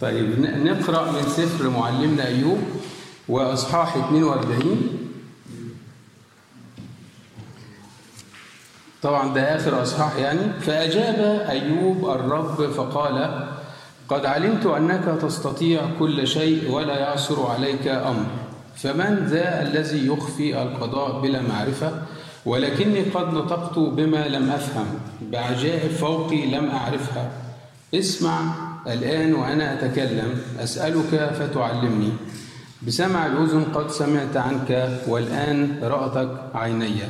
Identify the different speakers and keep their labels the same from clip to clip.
Speaker 1: طيب نقرأ من سفر معلمنا أيوب وأصحاح 42 طبعا ده آخر أصحاح يعني. فأجاب أيوب الرب فقال قد علمت أنك تستطيع كل شيء ولا يعثر عليك أمر. فمن ذا الذي يخفي القضاء بلا معرفة؟ ولكني قد نطقت بما لم أفهم. بعجائب فوقي لم أعرفها. اسمع الآن وأنا أتكلم أسألك فتعلمني. بسمع الأذن قد سمعت عنك والآن رأتك عيني.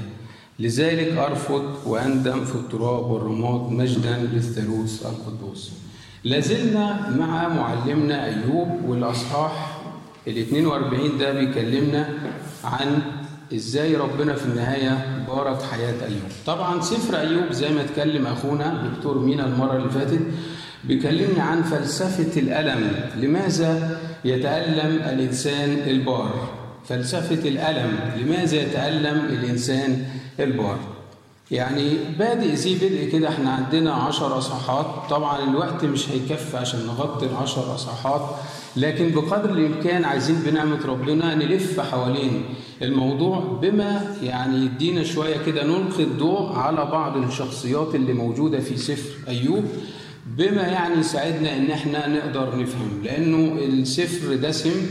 Speaker 1: لذلك أرفض وأندم في التراب والرماد مجدا للثالوث القدوس. لازلنا مع معلمنا أيوب والأصحاح ال 42 ده بيكلمنا عن إزاي ربنا في النهاية بارك حياة أيوب. طبعا سفر أيوب زي ما اتكلم أخونا دكتور مينا المرة اللي فاتت بيكلمنا عن فلسفة الألم. لماذا يتألم الإنسان البار؟ فلسفة الألم. لماذا يتألم الإنسان البار؟ يعني بادئ زي بدء كده إحنا عندنا عشر أصحاحات طبعا الوقت مش هيكفي عشان نغطي العشر أصحاحات لكن بقدر الإمكان عايزين بنعمة ربنا نلف حوالين الموضوع بما يعني يدينا شوية كده نلقي الضوء على بعض الشخصيات اللي موجودة في سفر أيوب. بما يعني يساعدنا إن إحنا نقدر نفهم لأنه السفر دسم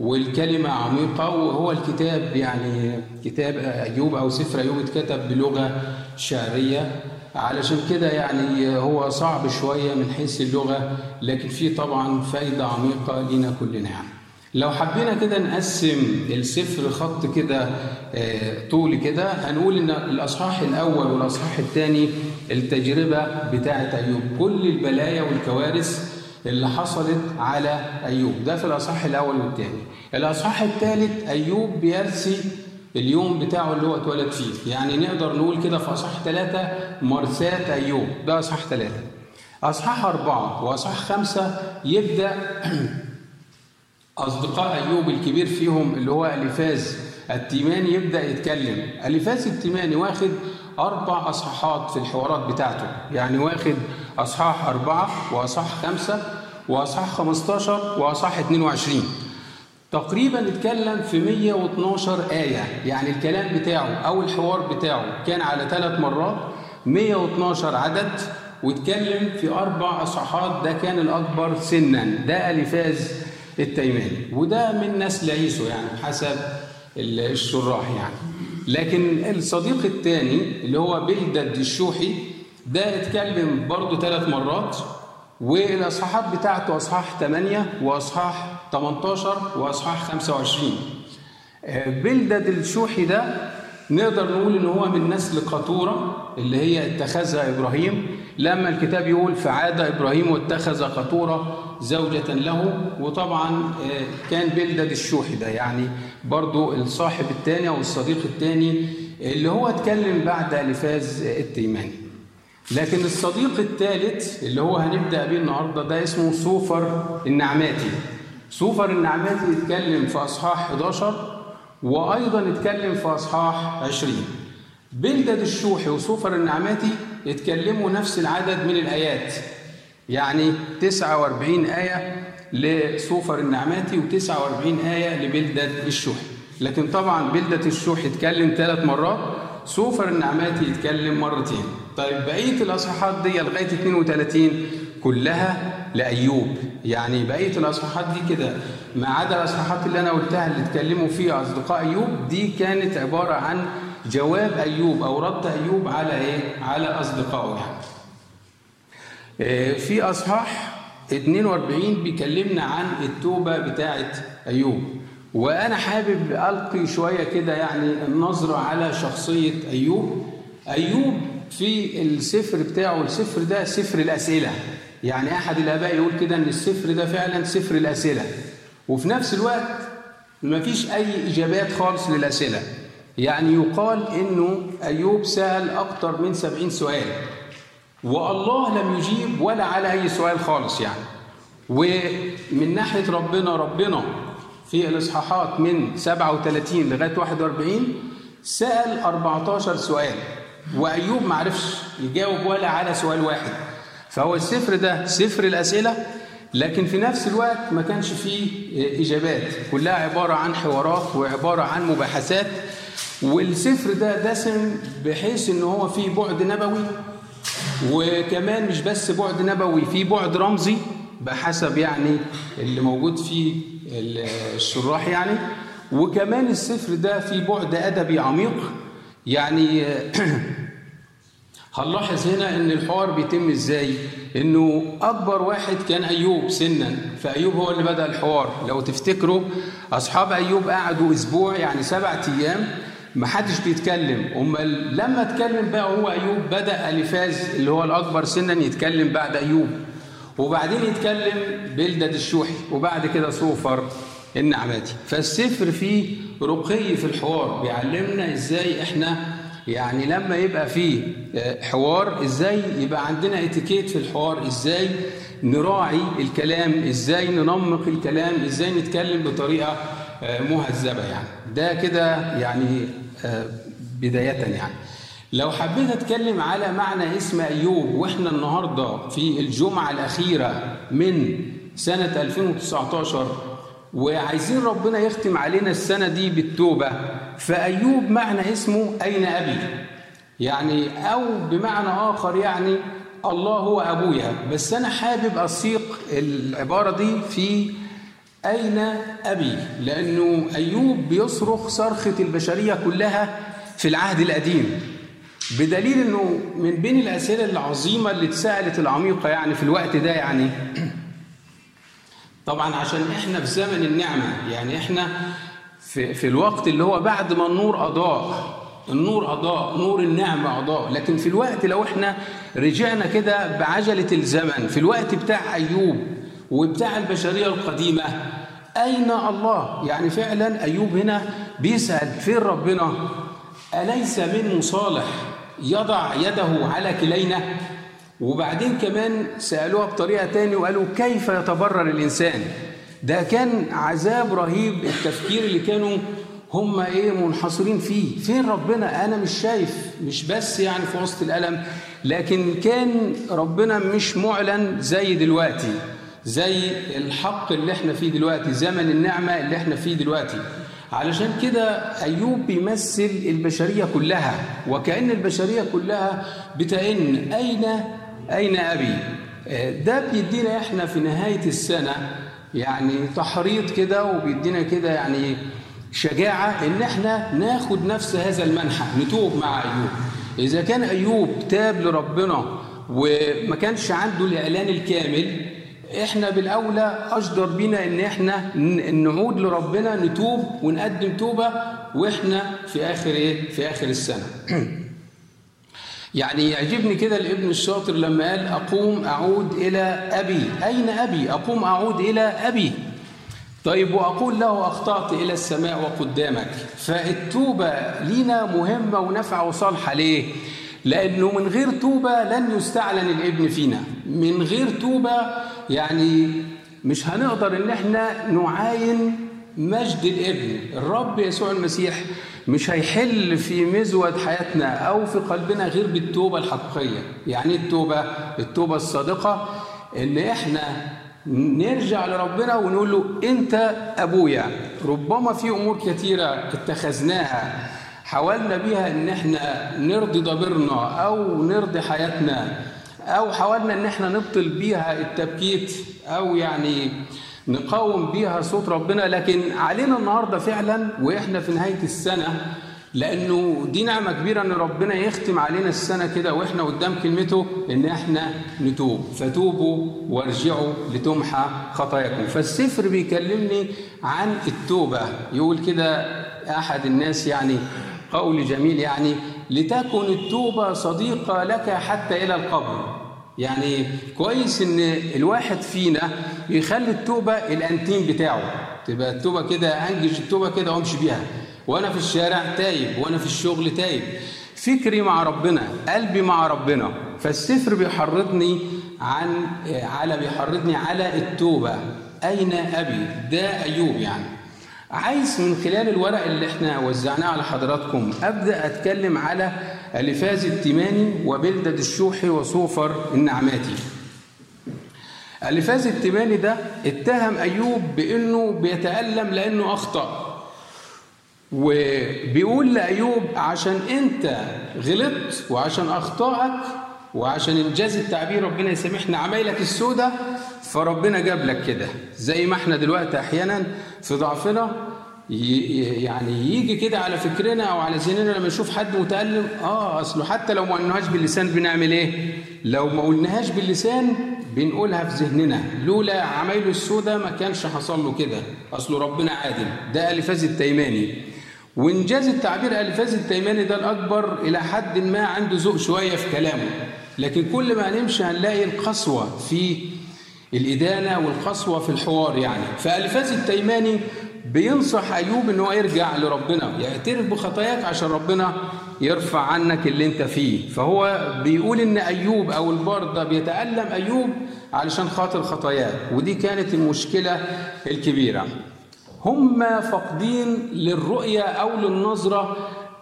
Speaker 1: والكلمة عميقة وهو الكتاب يعني كتاب أيوب أو سفر أيوب اتكتب بلغة شعرية. علشان كده يعني هو صعب شوية من حيث اللغة لكن فيه طبعا فايدة عميقة لينا كلنا يعني. لو حبينا كده نقسم السفر خط كده آه، طولي كده هنقول إن الأصحاح الأول والأصحاح الثاني التجربة بتاعه أيوب. كل البلايا والكوارث اللي حصلت على أيوب. ده في الأصحاح الأول والثاني. الأصحاح الثالث أيوب بيرسي اليوم بتاعه اللي هو اتولد فيه. يعني نقدر نقول كده في أصحاح ثلاثة مرساة أيوب. ده أصحاح ثلاثة. أصحاح أربعة وأصحاح خمسة يبدأ أصدقاء أيوب الكبير فيهم اللي هو أليفاز التيماني يبدأ يتكلم. أليفاز التيماني واخد أربع أصحاحات في الحوارات بتاعته. يعني واخد أصحاح أربعة وأصحاح خمسة وأصحاح 15 وأصحاح 22 تقريبا اتكلم في 112 آية. يعني الكلام بتاعه أو الحوار بتاعه كان على ثلاث مرات. 112 عدد واتكلم في أربع أصحاحات. ده كان الأكبر سنا. ده أليفاز التيماني وده من نسل عيسو يعني حسب الشراح يعني. لكن الصديق الثاني اللي هو بلدد الشوحي ده اتكلم برضه ثلاث مرات والإصحاحات بتاعته إصحاح 8 وإصحاح 18 وإصحاح 25 بلدد الشوحي ده نقدر نقول إن هو من نسل قطوره اللي هي اتخذها إبراهيم. لما الكتاب يقول فعاد إبراهيم واتخذ قطوره زوجة له وطبعا كان بلدد الشوحي ده يعني برضو الصاحب الثاني أو الصديق الثاني اللي هو اتكلم بعد الفاز التيماني. لكن الصديق الثالث اللي هو هنبدأ بيه النهارده ده اسمه سوفر النعماتي. سوفر النعماتي يتكلم في أصحاح 11 وأيضا اتكلم في أصحاح 20 بلدد الشوحي وسوفر النعماتي اتكلموا نفس العدد من الآيات. يعني 49 آية لسوفر النعماتي و49 آية لبلدة الشوحي. لكن طبعا بلدة الشوحي اتكلم ثلاث مرات سوفر النعماتي يتكلم مرتين. طيب بقية الأصحاحات دي لغاية 32 كلها لأيوب. يعني بقية الأصحاحات دي كده ما عدا الأصحاحات اللي أنا قلتها اللي اتكلموا فيها أصدقاء أيوب دي كانت عبارة عن جواب أيوب أو رد أيوب على إيه؟ على أصدقائه يعني. في أصحاح 42 بيكلمنا عن التوبة بتاعة أيوب. وأنا حابب ألقي شوية كده يعني النظرة على شخصية أيوب. أيوب في السفر بتاعه السفر ده سفر الأسئلة. يعني أحد الآباء يقول كده إن السفر ده فعلا سفر الأسئلة. وفي نفس الوقت مفيش أي إجابات خالص للأسئلة. يعني يقال إنه أيوب سأل أكتر من سبعين سؤال. والله لم يجيب ولا على أي سؤال خالص يعني. ومن ناحية ربنا ربنا في الإصحاحات من 37 لغاية 41 سأل 14 سؤال وأيوب ما عرفش يجاوب ولا على سؤال واحد. فهو السفر ده سفر الأسئلة لكن في نفس الوقت ما كانش فيه إجابات. كلها عبارة عن حوارات وعبارة عن مباحثات والسفر ده دسم بحيث إن هو فيه بعد نبوي وكمان مش بس بعد نبوي فيه بعد رمزي بحسب يعني اللي موجود فيه الشراح يعني. وكمان السفر ده فيه بعد أدبي عميق. يعني هنلاحظ هنا إن الحوار بيتم إزاي؟ إنه أكبر واحد كان أيوب سنا فأيوب هو اللي بدأ الحوار. لو تفتكروا أصحاب أيوب قعدوا أسبوع يعني سبعة أيام ما حدش بيتكلم. أمال لما اتكلم بقى هو أيوب بدأ أليفاز اللي هو الأكبر سنا يتكلم بعد أيوب. وبعدين يتكلم بلدد الشوحي وبعد كده صوفر النعماتي. فالسفر فيه رقي في الحوار. بيعلمنا إزاي إحنا يعني لما يبقى فيه حوار إزاي يبقى عندنا اتيكيت في الحوار إزاي نراعي الكلام إزاي ننمق الكلام إزاي نتكلم بطريقة مهذبة يعني. ده كده يعني بداية يعني. لو حبيت أتكلم على معنى اسم أيوب وإحنا النهارده في الجمعة الأخيرة من سنة 2019 وعايزين ربنا يختم علينا السنة دي بالتوبة فأيوب معنى اسمه أين أبي؟ يعني أو بمعنى آخر يعني الله هو أبويا. بس أنا حابب اصيغ العبارة دي في أين أبي؟ لأنه أيوب بيصرخ صرخة البشرية كلها في العهد القديم بدليل إنه من بين الأسئلة العظيمة اللي اتسألت العميقة يعني في الوقت ده يعني. طبعا عشان إحنا في زمن النعمة يعني إحنا في, في الوقت اللي هو بعد ما النور أضاء النور أضاء نور النعمة أضاء. لكن في الوقت لو إحنا رجعنا كده بعجلة الزمن في الوقت بتاع أيوب وبتاع البشرية القديمة. أين الله؟ يعني فعلا أيوب هنا بيسأل فين ربنا أليس من مصالح يضع يده على كلينا وبعدين كمان سألوها بطريقة تاني وقالوا كيف يتبرر الإنسان؟ ده كان عذاب رهيب التفكير اللي كانوا هم إيه منحصرين فيه. فين ربنا؟ أنا مش شايف مش بس يعني في وسط الألم لكن كان ربنا مش معلن زي دلوقتي. زي الحق اللي إحنا فيه دلوقتي زمن النعمة اللي إحنا فيه دلوقتي علشان كده أيوب بيمثل البشرية كلها وكأن البشرية كلها بتئن أين أين أبي؟ ده بيدينا إحنا في نهاية السنة يعني تحريض كده وبيدينا كده يعني شجاعة إن إحنا ناخد نفس هذا المنحى نتوب مع أيوب. إذا كان أيوب تاب لربنا وما كانش عنده الإعلان الكامل إحنا بالأولى أجدر بينا إن إحنا نعود لربنا نتوب ونقدم توبة وإحنا في آخر إيه؟ في آخر السنة. يعني يعجبني كده الابن الشاطر لما قال أقوم أعود إلى أبي. أين أبي؟ أقوم أعود إلى أبي. طيب وأقول له أخطأت إلى السماء وقدامك. فالتوبة لينا مهمة ونافعة وصالحة. ليه؟ لأنه من غير توبة لن يستعلن الابن فينا. من غير توبة يعني مش هنقدر إن إحنا نعاين مجد الابن. الرب يسوع المسيح مش هيحل في مزود حياتنا أو في قلبنا غير بالتوبة الحقيقية. يعني التوبة؟ التوبة الصادقة إن إحنا نرجع لربنا ونقول له أنت أبويا. ربما في أمور كثيره اتخذناها حاولنا بيها إن إحنا نرضي ضميرنا أو نرضي حياتنا أو حاولنا إن إحنا نبطل بيها التبكيت أو يعني نقاوم بيها صوت ربنا. لكن علينا النهارده فعلا وإحنا في نهاية السنة لأنه دي نعمة كبيرة إن ربنا يختم علينا السنة كده وإحنا قدام كلمته إن إحنا نتوب. فتوبوا وارجعوا لتمحى خطاياكم. فالسفر بيكلمني عن التوبة. يقول كده أحد الناس يعني قول جميل يعني لتكن التوبة صديقة لك حتى إلى القبر. يعني كويس إن الواحد فينا يخلي التوبة الأنتيم بتاعه. تبقى التوبة كده انجز التوبة كده وأمشي بيها. وأنا في الشارع تايب وأنا في الشغل تايب. فكري مع ربنا قلبي مع ربنا. فالسفر بيحرضني عن على بيحرضني على التوبة. أين أبي؟ ده أيوب يعني. عايز من خلال الورق اللي إحنا وزعناه على حضراتكم أبدأ أتكلم على ألفاز التيماني وبلدد الشوحي وصوفر النعماتي. ألفاز التيماني ده اتهم أيوب بإنه بيتألم لأنه أخطأ. وبيقول لأيوب عشان أنت غلطت وعشان اخطائك وعشان إنجاز التعبير ربنا يسامحنا عمايلك السودة فربنا جاب لك كده. زي ما إحنا دلوقتي أحيانا في ضعفنا يعني يجي كده على فكرنا أو على ذهننا لما نشوف حد متألم آه أصله حتى لو ما قلناهاش باللسان بنعمل إيه؟ لو ما قلناهاش باللسان بنقولها في ذهننا. لولا عمايله السودة ما كانش حصل له كده. أصله ربنا عادل. ده الفاز التيماني. وإنجاز التعبير الفاز التيماني ده الأكبر إلى حد ما عنده ذوق شوية في كلامه. لكن كل ما نمشي هنلاقي القسوة في الإدانة والقسوة في الحوار يعني. فالفاز التيماني بينصح أيوب ان هو يرجع لربنا يعترف بخطاياك عشان ربنا يرفع عنك اللي أنت فيه. فهو بيقول إن أيوب أو البار ده بيتألم أيوب علشان خاطر خطاياه ودي كانت المشكلة الكبيرة. هم فاقدين للرؤية أو للنظرة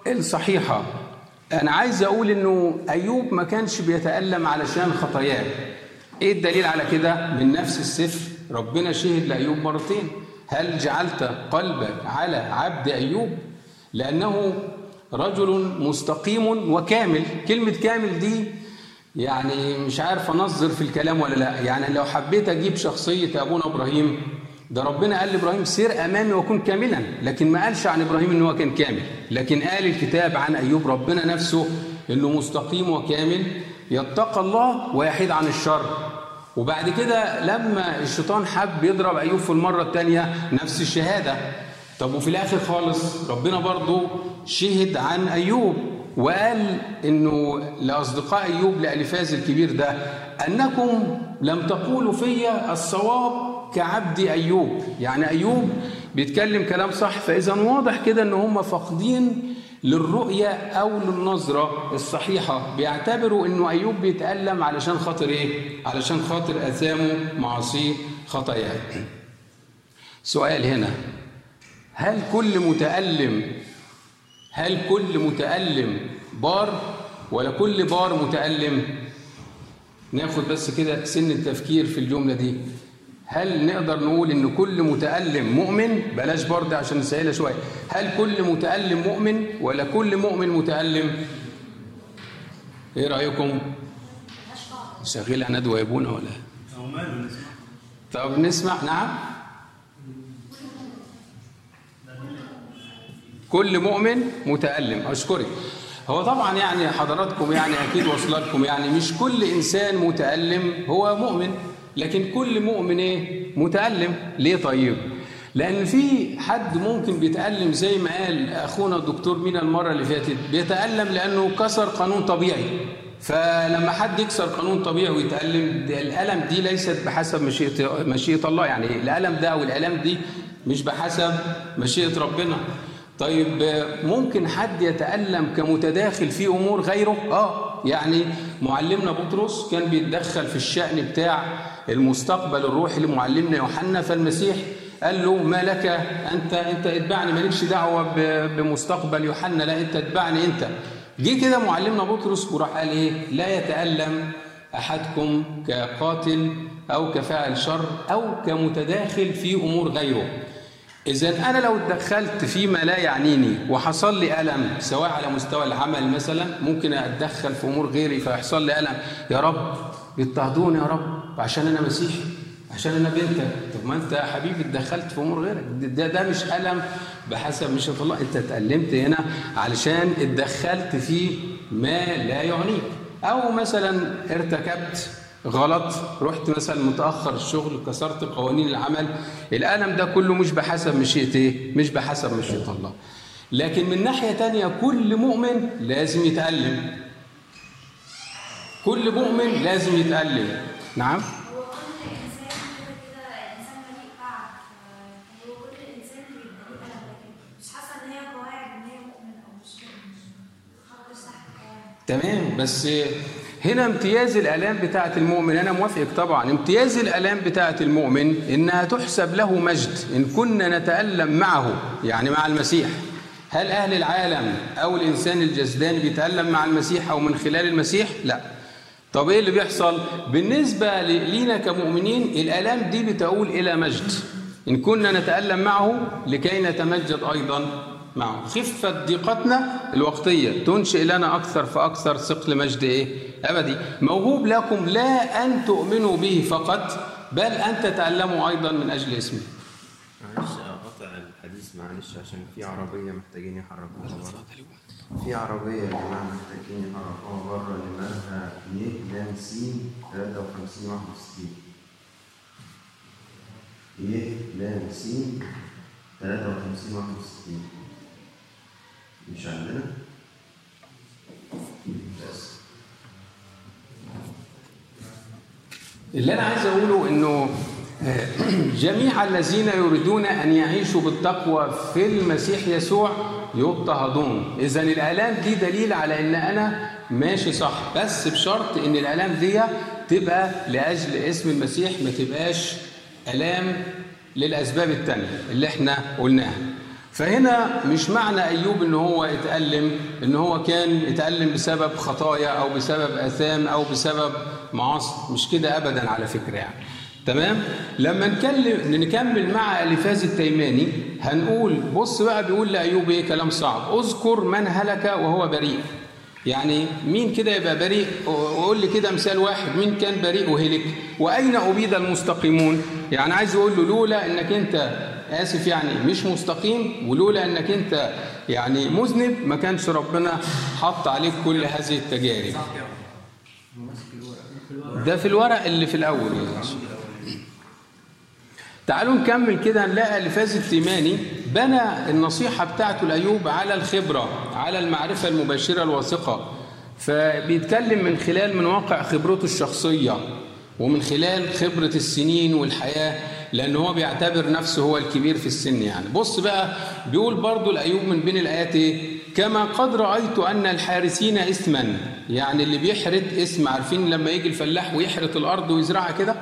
Speaker 1: الصحيحة. أنا عايز أقول إنه أيوب ما كانش بيتألم علشان خطاياه إيه الدليل على كده؟ من نفس السفر ربنا شهد لأيوب مرتين. هل جعلت قلبك على عبد أيوب؟ لأنه رجل مستقيم وكامل. كلمة كامل دي يعني مش عارف أنظر في الكلام ولا لا. يعني لو حبيت أجيب شخصية أبونا إبراهيم ده ربنا قال لإبراهيم سير أمامي وكن كاملا. لكن ما قالش عن إبراهيم إن هو كان كامل. لكن قال الكتاب عن أيوب ربنا نفسه إنه مستقيم وكامل. يتقى الله ويحيد عن الشر. وبعد كده لما الشيطان حب يضرب أيوب في المرة الثانية نفس الشهادة. طب وفي الآخر خالص ربنا برضه شهد عن أيوب وقال إنه لأصدقاء أيوب لألفاز الكبير ده أنكم لم تقولوا في الصواب كعبد أيوب. يعني أيوب بيتكلم كلام صح فإذا واضح كده إن هم فاقدين للرؤية أو للنظرة الصحيحة بيعتبروا إنه أيوب بيتألم علشان خاطر إيه؟ علشان خاطر أثامه معاصيه خطاياه. سؤال هنا هل كل متألم هل كل متألم بار ولا كل بار متألم؟ ناخد بس كده سن التفكير في الجملة دي هل نقدر نقول إن كل متألم مؤمن؟ بلاش برضه عشان نسهلها شوية. هل كل متألم مؤمن ولا كل مؤمن متألم؟ إيه رأيكم؟ شغيل ندوة يبونا ولا طب نسمع. نعم. كل مؤمن متألم. أشكرك. هو طبعا يعني حضراتكم يعني أكيد وصل لكم يعني مش كل إنسان متألم هو مؤمن. لكن كل مؤمن إيه؟ متألم. ليه طيب؟ لأن في حد ممكن بيتألم زي ما قال أخونا الدكتور مينا المرة اللي فاتت بيتألم لأنه كسر قانون طبيعي. فلما حد يكسر قانون طبيعي ويتألم الألم دي ليست بحسب مشيئة مشيئة الله. يعني الألم ده أو الألم دي مش بحسب مشيئة ربنا. طيب ممكن حد يتألم كمتداخل في أمور غيره؟ آه. يعني معلمنا بطرس كان بيتدخل في الشأن بتاع المستقبل الروحي لمعلمنا يوحنا فالمسيح. قال له ما لك أنت؟ أنت اتبعني مالكش دعوة بمستقبل يوحنا لا أنت اتبعني أنت. جه كده معلمنا بطرس وراح قال إيه؟ لا يتألم أحدكم كقاتل أو كفاعل شر أو كمتداخل في أمور غيره. إذا أنا لو اتدخلت فيما لا يعنيني وحصل لي ألم سواء على مستوى العمل مثلا ممكن أتدخل في أمور غيري فيحصل لي ألم. يا رب بيضطهدوني يا رب عشان أنا مسيحي عشان أنا بنتك. طب ما أنت يا حبيبي اتدخلت في أمور غيرك. ده, ده مش ألم بحسب مشيئة الله. أنت اتألمت هنا علشان اتدخلت في ما لا يعنيك. أو مثلا ارتكبت غلط. رحت مثلا متأخر الشغل كسرت قوانين العمل. الألم ده كله مش بحسب مشيئه إيه؟ مش بحسب مشيئه الله. لكن من ناحية تانية كل مؤمن لازم يتألم. كل مؤمن لازم يتألم. نعم؟ تمام. بس هنا امتياز الألام بتاعة المؤمن أنا موافقك طبعا. امتياز الألام بتاعة المؤمن إنها تحسب له مجد إن كنا نتألم معه يعني مع المسيح. هل أهل العالم أو الإنسان الجسداني بيتألم مع المسيح أو من خلال المسيح؟ لا. طب إيه اللي بيحصل؟ بالنسبة لينا كمؤمنين الألام دي بتؤول إلى مجد. إن كنا نتألم معه لكي نتمجد أيضا. معه. خفة ضيقتنا الوقتية. تنشئ لنا أكثر فأكثر ثقل مجد إيه؟ أبدي. موهوب لكم لا أن تؤمنوا به فقط بل أن تتعلموا أيضا من أجل اسمه.
Speaker 2: معلش اقطع الحديث معلش عشان في عربية محتاجين يحركوها بره في عربية يا جماعة محتاجين يحركوها بره نمرها ي لام س 53 61 ي لام س 53 61 مش عندنا بس.
Speaker 1: اللي أنا عايز أقوله إنه جميع الذين يريدون أن يعيشوا بالتقوى في المسيح يسوع يضطهدون. إذا الآلام دي دليل على إن أنا ماشي صح بس بشرط إن الآلام دي تبقى لأجل اسم المسيح ما تبقاش آلام للأسباب التانية اللي إحنا قلناها. فهنا مش معنى أيوب إن هو اتألم إن هو كان اتألم بسبب خطايا أو بسبب آثام أو بسبب معاصي. مش كده أبدا على فكرة يعني. تمام؟ لما نكلم نكمل مع ألفاز التيماني هنقول بص بقى بيقول لأيوب إيه؟ كلام صعب. اذكر من هلك وهو بريء. يعني مين كده يبقى بريء؟ وقول لي كده مثال واحد. مين كان بريء وهلك؟ وأين أبيد المستقيمون؟ يعني عايز يقول له لولا إنك أنت آسف يعني مش مستقيم. ولولا إنك أنت يعني مذنب ما كانش ربنا حط عليك كل هذه التجارب. ده في الورق اللي في الأول يعني. تعالوا نكمل كده نلاقي الفاز التيماني بنى النصيحة بتاعته لأيوب على الخبرة على المعرفة المباشرة الواثقة. فبيتكلم من خلال من واقع خبرته الشخصية ومن خلال خبرة السنين والحياة. لأن هو بيعتبر نفسه هو الكبير في السن يعني. بص بقى بيقول برضو الأيوب من بين الآيات إيه؟ كما قد رأيت أن الحارسين إثما. يعني اللي بيحرث اسم عارفين لما يجي الفلاح ويحرث الأرض ويزرعها كده؟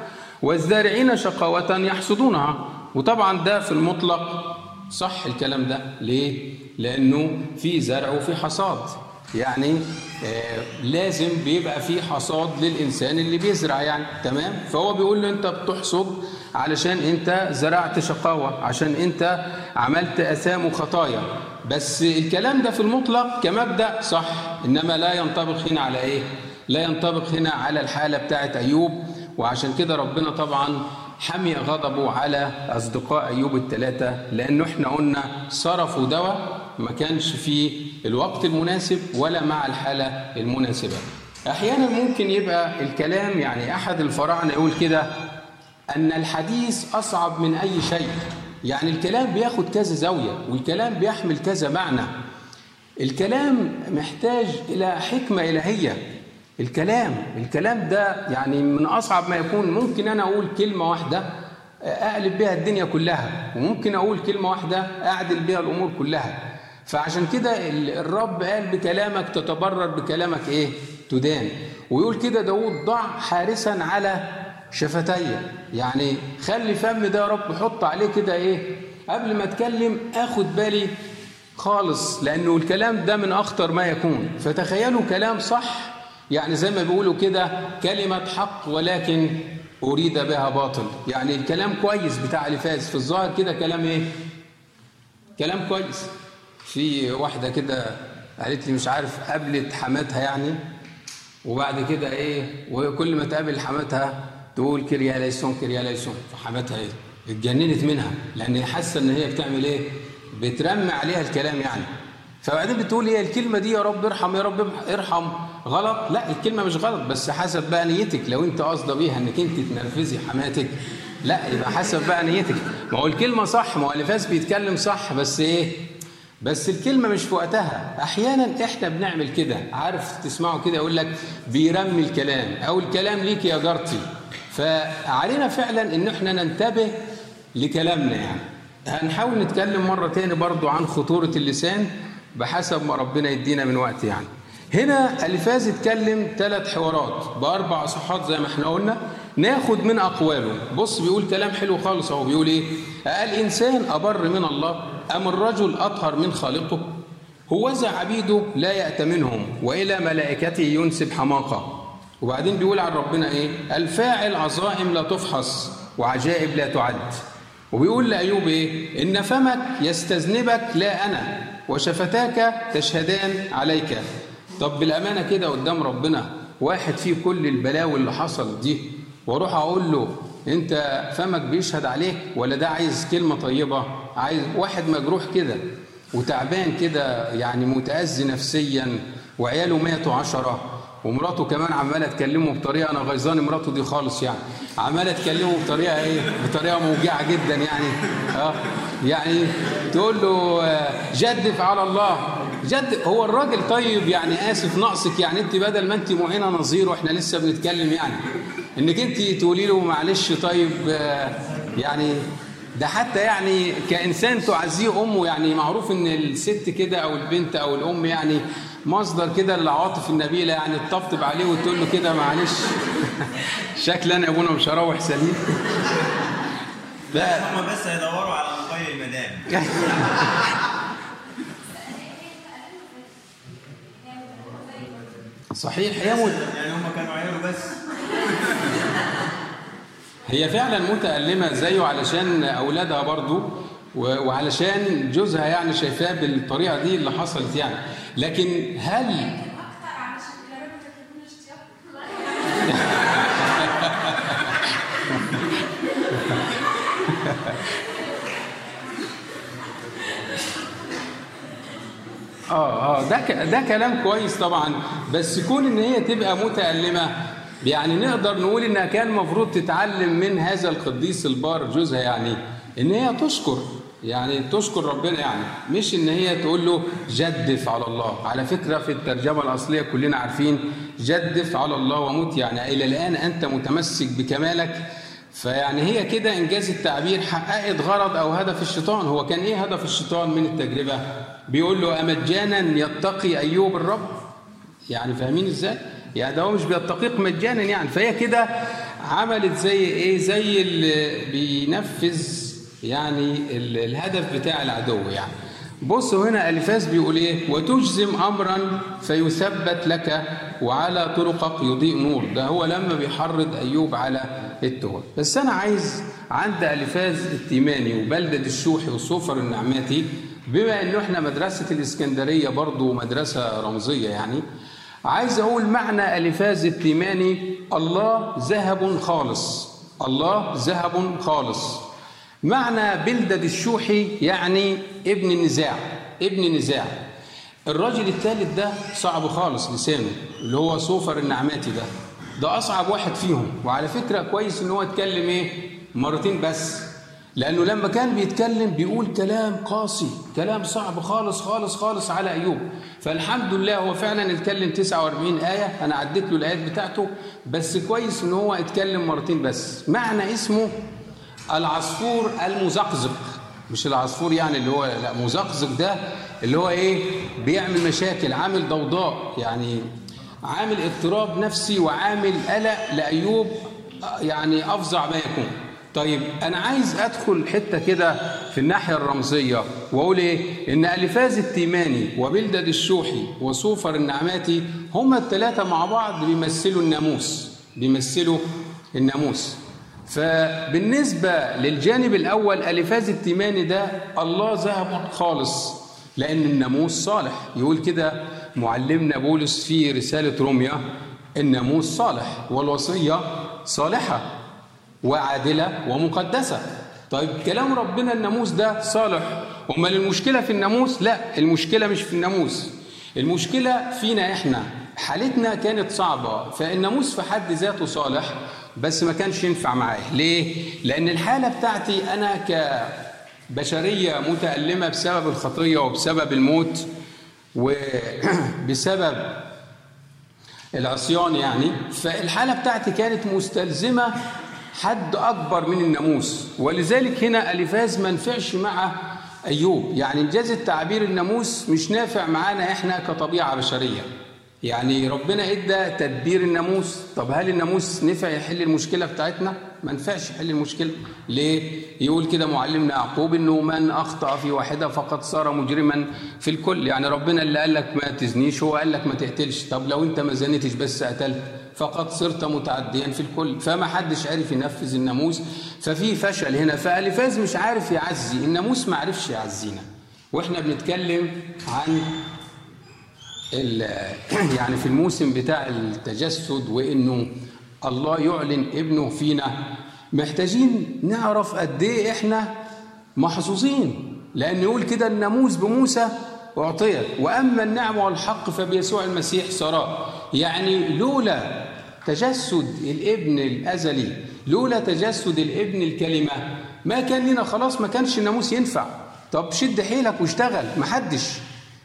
Speaker 1: والزارعين شقاوة يحصدونها. وطبعا ده في المطلق صح الكلام ده. ليه؟ لأنه في زرع وفي حصاد. يعني آه لازم بيبقى في حصاد للإنسان اللي بيزرع يعني تمام؟ فهو بيقول له أنت بتحصد علشان أنت زرعت شقاوة عشان أنت عملت أثام وخطايا بس الكلام ده في المطلق كمبدأ صح إنما لا ينطبق هنا على إيه؟ لا ينطبق هنا على الحالة بتاعت أيوب. وعشان كده ربنا طبعا حمي غضبه على أصدقاء أيوب الثلاثة لأنه إحنا قلنا صرفوا دواء ما كانش في الوقت المناسب ولا مع الحالة المناسبة. أحيانا ممكن يبقى الكلام يعني أحد الفراعنة يقول كده أن الحديث أصعب من أي شيء. يعني الكلام بياخد كذا زاوية والكلام بيحمل كذا معنى. الكلام محتاج إلى حكمة إلهية. الكلام الكلام ده يعني من أصعب ما يكون. ممكن أنا أقول كلمة واحدة أقلب بها الدنيا كلها وممكن أقول كلمة واحدة أعدل بها الأمور كلها. فعشان كده الرب قال بكلامك تتبرر بكلامك إيه؟ تدان. ويقول كده داود ضع حارسا على شفتي. يعني خلي فم ده يا رب حط عليه كده إيه؟ قبل ما أتكلم أخد بالي خالص لأنه الكلام ده من أخطر ما يكون. فتخيلوا كلام صح يعني زي ما بيقولوا كده كلمة حق ولكن أريد بها باطل. يعني الكلام كويس بتاع اللي فاز في الظاهر كده كلام إيه؟ كلام كويس. في واحدة كده قالت لي مش عارف قابلت حماتها يعني وبعد كده إيه وكل ما تقابل حماتها تقول Κύριε ελέησον Κύριε ελέησον. فحماتها إيه اتجننت منها لأن حاسة إن هي بتعمل إيه بترمي عليها الكلام يعني. فبعدين بتقول هي الكلمة دي يا رب ارحم يا رب ارحم. غلط؟ لا الكلمة مش غلط بس حسب بقى نيتك. لو أنت قاصدة بيها إنك أنت تنرفزي حماتك لا يبقى حسب بقى نيتك. ما هو الكلمة صح ما هو الفاس بيتكلم صح بس إيه بس الكلمة مش في وقتها. أحيانا إحنا بنعمل كده. عارف تسمعوا كده يقول لك بيرمي الكلام أو الكلام ليك يا جارتي. فعلينا فعلا إن إحنا ننتبه لكلامنا يعني. هنحاول نتكلم مرة تاني برضو عن خطورة اللسان بحسب ما ربنا يدينا من وقت يعني. هنا الفاز اتكلم ثلاث حوارات بأربع صحات زي ما إحنا قلنا. ناخد من اقواله بص بيقول كلام حلو خالص أهو. بيقول إيه؟ الإنسان أبر من الله. أم الرجل أطهر من خالقه؟ هوذا عبيده لا يأتمنهم وإلى ملائكته ينسب حماقة. وبعدين بيقول عن ربنا إيه؟ الفاعل عظائم لا تفحص وعجائب لا تعد. وبيقول لأيوب إيه؟ إن فمك يستذنبك لا أنا وشفتاك تشهدان عليك. طب بالأمانة كده قدام ربنا واحد فيه كل البلاوي اللي حصلت دي وأروح أقول له أنت فمك بيشهد عليك ولا ده عايز كلمة طيبة؟ عايز واحد مجروح كده وتعبان كده يعني متأذي نفسيا وعياله ماتوا عشرة ومراته كمان عمالة تكلمه بطريقة أنا غيظان مراته دي خالص يعني. عمالة تكلمه بطريقة إيه؟ بطريقة موجعة جدا يعني. آه يعني تقول له آه، جدف على الله. جد هو الراجل طيب يعني آسف ناقصك يعني. أنت بدل ما أنت معينه نظير وإحنا لسه بنتكلم يعني. إنك أنت تقولي له معلش طيب آه، يعني ده حتى يعني كإنسان تعزيه أمه يعني معروف إن الست كده أو البنت أو الأم يعني مصدر كده للعواطف النبيلة يعني تطبطب عليه وتقول له كده معلش. شكل أنا يا أبونا مش هروح سليم. لا
Speaker 3: هم بس هيدوروا على موبايل المدام.
Speaker 1: صحيح هي مت...
Speaker 3: يعني هم كانوا عياله بس.
Speaker 1: هي فعلا متألمة زيه علشان أولادها برضو وعلشان جوزها يعني شايفاه بالطريقة دي اللي حصلت يعني. لكن هل آه آه ده ده كلام كويس طبعا. بس كون إن هي تبقى متألمة يعني نقدر نقول إنها كان المفروض تتعلم من هذا القديس البار جوزها يعني إن هي تشكر يعني تشكر ربنا يعني مش إن هي تقول له جدف على الله. على فكرة في الترجمة الأصلية كلنا عارفين جدف على الله ومت يعني إلى الآن أنت متمسك بكمالك. فيعني هي كده إنجاز التعبير حققت غرض أو هدف الشيطان. هو كان إيه هدف الشيطان من التجربة؟ بيقول له أمجانا يتقي أيوب الرب. يعني فاهمين إزاي؟ يعني ده هو مش بيتقيق مجانا يعني. فهي كده عملت زي إيه؟ زي اللي بينفذ يعني ال- الهدف بتاع العدو يعني. بصوا هنا الفاس بيقول إيه؟ وتجزم امرا فيثبت لك وعلى طرقك يضيء نور. ده هو لما بيحرض أيوب على التهم بس أنا عايز عند الفاز التيماني وبلدة الشوحي وصوفر النعماتي بما إنه إحنا مدرسة الإسكندرية برضو مدرسة رمزية يعني عايز أقول معنى الفاز التيماني الله ذهب خالص. الله ذهب خالص. معنى بلدد الشوحي يعني ابن النزاع ابن النزاع الراجل الثالث ده صعب خالص لسانه اللي هو صوفر النعماتي ده. ده أصعب واحد فيهم. وعلى فكرة كويس إن هو اتكلم إيه؟ مرتين بس. لأنه لما كان بيتكلم بيقول كلام قاسي كلام صعب خالص خالص خالص على أيوب. فالحمد لله هو فعلا اتكلم 49 آية أنا عديت له الآيات بتاعته بس كويس إن هو اتكلم مرتين بس. معنى اسمه العصفور المزقزق. مش العصفور يعني اللي هو لا مزقزق ده اللي هو إيه؟ بيعمل مشاكل عامل ضوضاء. يعني عامل اضطراب نفسي وعامل قلق لأيوب يعني أفظع ما يكون. طيب أنا عايز أدخل حتة كده في الناحية الرمزية وأقول إيه؟ إن ألفاز التيماني وبلدد الشوحي وصوفر النعماتي هما الثلاثه مع بعض بيمثلوا الناموس بيمثلوا الناموس. فبالنسبة للجانب الأول ألفاز التيماني ده الله ذهب خالص لأن الناموس صالح. يقول كده معلمنا بولس في رسالة روميا الناموس صالح والوصية صالحة. وعادلة ومقدسة. طيب كلام ربنا الناموس ده صالح. أمال المشكلة في الناموس؟ لا المشكلة مش في الناموس. المشكلة فينا إحنا. حالتنا كانت صعبة فالناموس في حد ذاته صالح بس ما كانش ينفع معاه. ليه؟ لأن الحالة بتاعتي أنا كبشرية متألمة بسبب الخطية وبسبب الموت وبسبب العصيان يعني فالحالة بتاعتي كانت مستلزمة حد أكبر من الناموس. ولذلك هنا ألفاز ما نفعش مع أيوب. يعني إنجاز التعبير الناموس مش نافع معانا إحنا كطبيعة بشرية. يعني ربنا ادى تدبير الناموس. طب هل الناموس نفع يحل المشكلة بتاعتنا؟ ما نفعش يحل المشكلة. ليه؟ يقول كده معلمنا يعقوب إنه من أخطأ في واحدة فقد صار مجرما في الكل. يعني ربنا اللي قال لك ما تزنيش هو قال لك ما تقتلش. طب لو أنت ما زنيتش بس قتلت فقد صرت متعديا في الكل. فما حدش عارف ينفذ الناموس. ففي فشل هنا. فألفاز مش عارف يعزي. الناموس ما عرفش يعزينا. وإحنا بنتكلم عن يعني في الموسم بتاع التجسد وإنه الله يعلن ابنه فينا محتاجين نعرف قد إيه إحنا محظوظين. لأن يقول كده الناموس بموسى أعطيت وأما النعمه والحق فبيسوع المسيح صار يعني لولا تجسد الابن الأزلي لولا تجسد الابن الكلمة ما كان لنا خلاص ما كانش الناموس ينفع. طب شد حيلك واشتغل محدش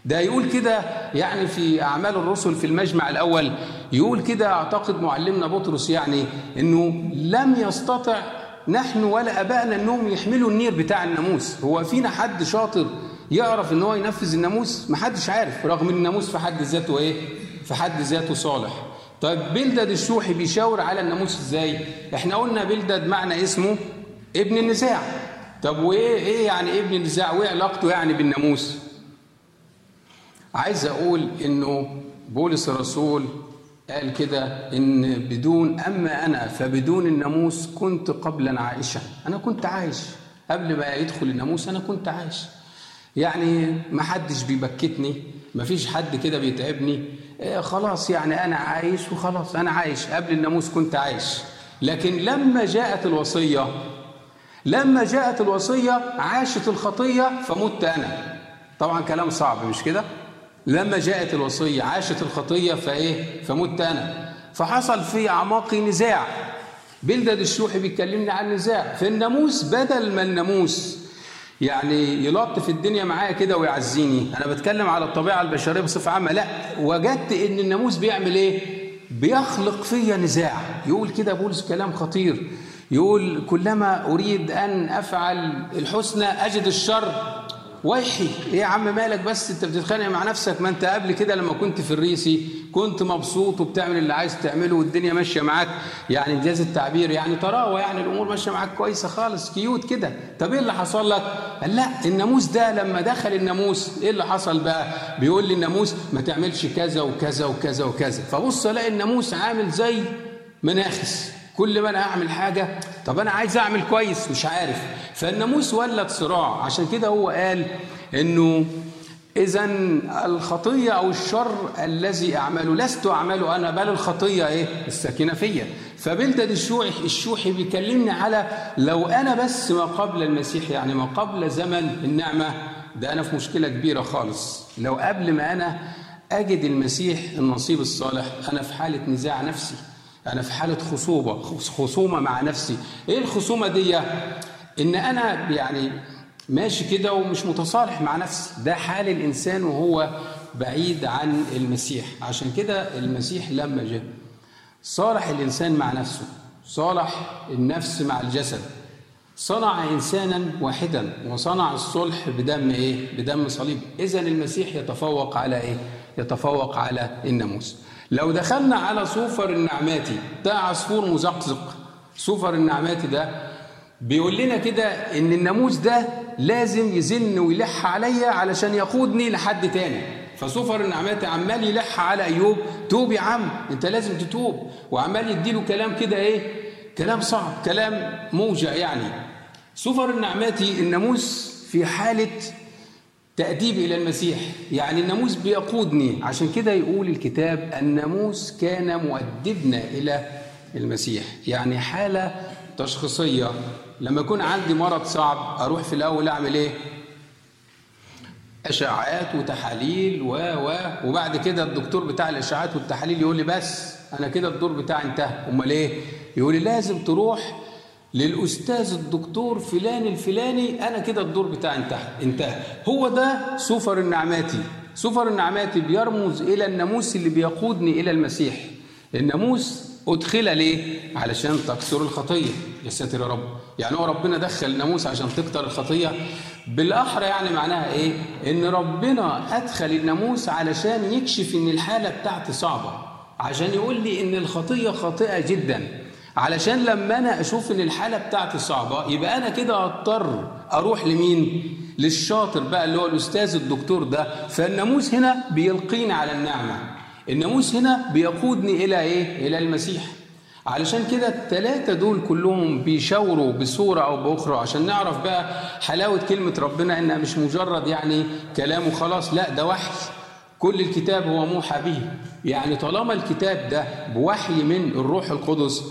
Speaker 1: ده يقول كده يعني في أعمال الرسل في المجمع الأول يقول كده أعتقد معلمنا بطرس يعني إنه لم يستطع نحن ولا أبائنا إنهم يحملوا النير بتاع الناموس. هو فينا حد شاطر يعرف إن هو ينفذ الناموس؟ محدش عارف رغم إن الناموس في حد ذاته إيه؟ في حد ذاته صالح. طيب بلدد الشوحي بيشاور على الناموس إزاي؟ إحنا قلنا بلدد معنى اسمه ابن النزاع. طب وإيه إيه يعني ابن النزاع؟ وإيه علاقته يعني بالناموس؟ عايز أقول إنه بولس الرسول قال كده إن بدون أما أنا فبدون الناموس كنت قبلا عائشا أنا كنت عايش. قبل ما يدخل الناموس أنا كنت عايش. يعني ما حدش بيبكتني ما فيش حد كده بيتعبني. آه خلاص يعني أنا عايش وخلاص أنا عايش. قبل الناموس كنت عايش. لكن لما جاءت الوصية لما جاءت الوصية عاشت الخطية فمت أنا. طبعا كلام صعب مش كده؟ لما جاءت الوصية عاشت الخطية فإيه؟ فمت أنا. فحصل في أعماقي نزاع. بلدد الشوحي بيكلمني عن نزاع. في الناموس بدل ما الناموس يعني يلطف الدنيا معايا كده ويعزيني. أنا بتكلم على الطبيعة البشرية بصفة عامة. لا وجدت إن الناموس بيعمل إيه؟ بيخلق فيا نزاع. يقول كده بولس كلام خطير. يقول كلما أريد أن أفعل الحسنى أجد الشر. ويحي إيه يا عم مالك بس؟ أنت بتتخانق مع نفسك. ما أنت قبل كده لما كنت في الريسي كنت مبسوط وبتعمل اللي عايز تعمله والدنيا ماشية معاك. يعني إنجاز التعبير يعني تراوى يعني الأمور ماشية معاك كويسة خالص كيوت كده. طب إيه اللي حصل لك؟ قال لا الناموس ده لما دخل الناموس إيه اللي حصل بقى؟ بيقول لي الناموس ما تعملش كذا وكذا وكذا وكذا. فبص ألاقي الناموس عامل زي مناخس. كل ما أنا أعمل حاجة طب أنا عايز أعمل كويس مش عارف. فالناموس ولد صراع. عشان كده هو قال إنه إذا الخطية أو الشر الذي أعمله لست أعمله أنا بل الخطية إيه؟ الساكنة فيا. فبلدد الشوحي الشوحي بيكلمني على لو أنا بس ما قبل المسيح يعني ما قبل زمن النعمة ده أنا في مشكلة كبيرة خالص. لو قبل ما أنا أجد المسيح النصيب الصالح أنا في حالة نزاع نفسي. أنا في حالة خصوبة خصومة مع نفسي. إيه الخصومة دي؟ إن أنا يعني ماشي كده ومش متصالح مع نفسي. ده حال الإنسان وهو بعيد عن المسيح. عشان كده المسيح لما جاء صالح الإنسان مع نفسه. صالح النفس مع الجسد. صنع إنسانا واحدا وصنع الصلح بدم إيه؟ بدم صليب. اذا المسيح يتفوق على إيه؟ يتفوق على الناموس. لو دخلنا على صوفر النعماتي ده عصفور مزقزق. صوفر النعماتي ده بيقول لنا كده إن الناموس ده لازم يزن ويلح عليا علشان يقودني لحد تاني. فصوفر النعماتي عمال يلح على أيوب توب يا عم أنت لازم تتوب. وعمال يديله كلام كده إيه؟ كلام صعب كلام موجع يعني. صوفر النعماتي الناموس في حالة تأديب إلى المسيح. يعني الناموس بيقودني. عشان كده يقول الكتاب الناموس كان مؤدبنا إلى المسيح. يعني حالة تشخيصية. لما يكون عندي مرض صعب أروح في الأول أعمل إيه؟ أشعاعات وتحاليل و و وبعد كده الدكتور بتاع الأشعاعات والتحاليل يقول لي بس أنا كده الدور بتاعي انتهى. أمال إيه؟ يقول لي لازم تروح للأستاذ الدكتور فلان الفلاني أنا كده الدور بتاعي انتهى انتهى. هو ده سفر النعماتي. سفر النعماتي بيرمز إلى الناموس اللي بيقودني إلى المسيح. الناموس أدخل ليه؟ علشان تكسر الخطية. يا ساتر يا رب. يعني هو ربنا دخل الناموس عشان تكتر الخطية؟ بالأحرى يعني معناها إيه؟ إن ربنا أدخل الناموس علشان يكشف إن الحالة بتاعتي صعبة. عشان يقول لي إن الخطية خاطئة جدا. علشان لما أنا أشوف ان الحالة بتاعتي صعبة يبقى أنا كده اضطر أروح لمين؟ للشاطر بقى اللي هو الأستاذ الدكتور ده. فالناموس هنا بيلقيني على النعمة. الناموس هنا بيقودني إلى إيه؟ إلى المسيح. علشان كده الثلاثة دول كلهم بيشاوروا بصورة أو بأخرى. عشان نعرف بقى حلاوة كلمة ربنا إنها مش مجرد يعني كلام وخلاص لا ده وحي. كل الكتاب هو موحى به. يعني طالما الكتاب ده بوحي من الروح القدس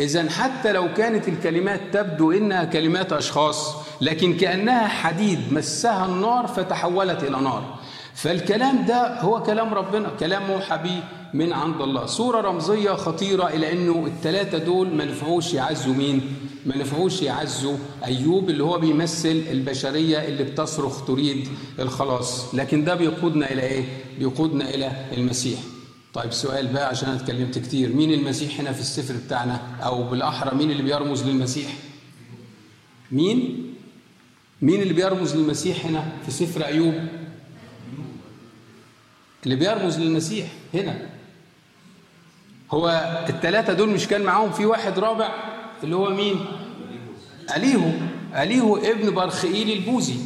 Speaker 1: إذا حتى لو كانت الكلمات تبدو إنها كلمات أشخاص لكن كأنها حديد مسها النار فتحولت إلى نار. فالكلام ده هو كلام ربنا كلام موحى به من عند الله. صورة رمزية خطيرة إلى أنه الثلاثة دول ما نفعوش يعزوا مين؟ ما نفعوش يعزوا أيوب اللي هو بيمثل البشرية اللي بتصرخ تريد الخلاص. لكن ده بيقودنا إلى إيه؟ بيقودنا إلى المسيح. طيب سؤال بقى عشان أنا اتكلمت كتير. مين المسيح هنا في السفر بتاعنا؟ أو بالأحرى مين اللي بيرمز للمسيح؟ مين؟ مين اللي بيرمز للمسيح هنا في سفر أيوب؟ اللي بيرمز للمسيح هنا. هو الثلاثة دول مش كان معاهم في واحد رابع؟ اللي هو مين؟ أليهو. أليهو ابن برخئيل البوزي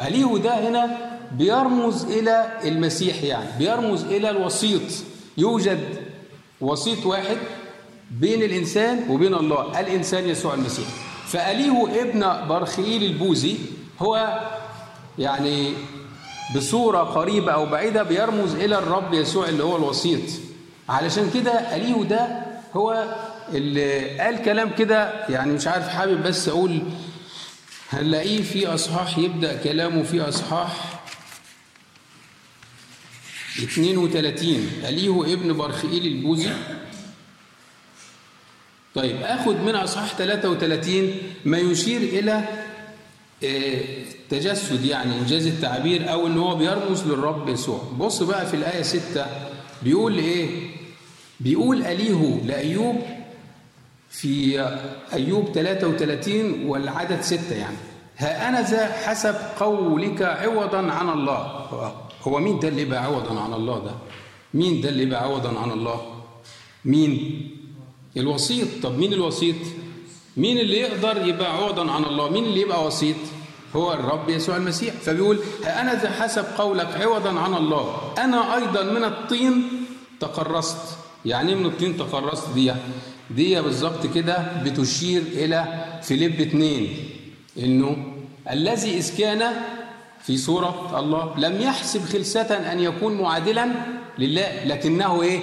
Speaker 1: أليهو ده هنا بيرمز إلى المسيح يعني بيرمز إلى الوسيط. يوجد وسيط واحد بين الإنسان وبين الله الإنسان يسوع المسيح. فأليهو ابن برخئيل البوزي هو يعني بصورة قريبة أو بعيدة بيرمز إلى الرب يسوع اللي هو الوسيط. علشان كده أليه ده هو اللي قال كلام كده يعني مش عارف حابب بس أقول هنلاقيه في أصحاح يبدأ كلامه في أصحاح 32 أليه ابن برخئيل البوزي طيب اخد من أصحاح 33 ما يشير إلى تجسد يعني إنجاز التعبير أو إن هو بيرمز للرب يسوع. بص بقى في الآية 6 بيقول إيه؟ بيقول أليه لأيوب في أيوب 33 والعدد 6 يعني. ها أنا ذا حسب قولك عوضا عن الله. هو مين ده اللي يبقى عوضا عن الله ده؟ مين ده اللي يبقى عوضا عن الله؟ مين؟ الوسيط. طب مين الوسيط؟ مين اللي يقدر يبقى عوضا عن الله؟ مين اللي يبقى وسيط؟ هو الرب يسوع المسيح. فبيقول أنا حسب قولك عوضا عن الله. أنا أيضا من الطين تقرصت. يعني من الطين تقرصت دي؟ دي بالظبط كده بتشير إلى فيليب اتنين إنه الذي إذ كان في صورة الله لم يحسب خلسة أن يكون معادلا لله لكنه إيه؟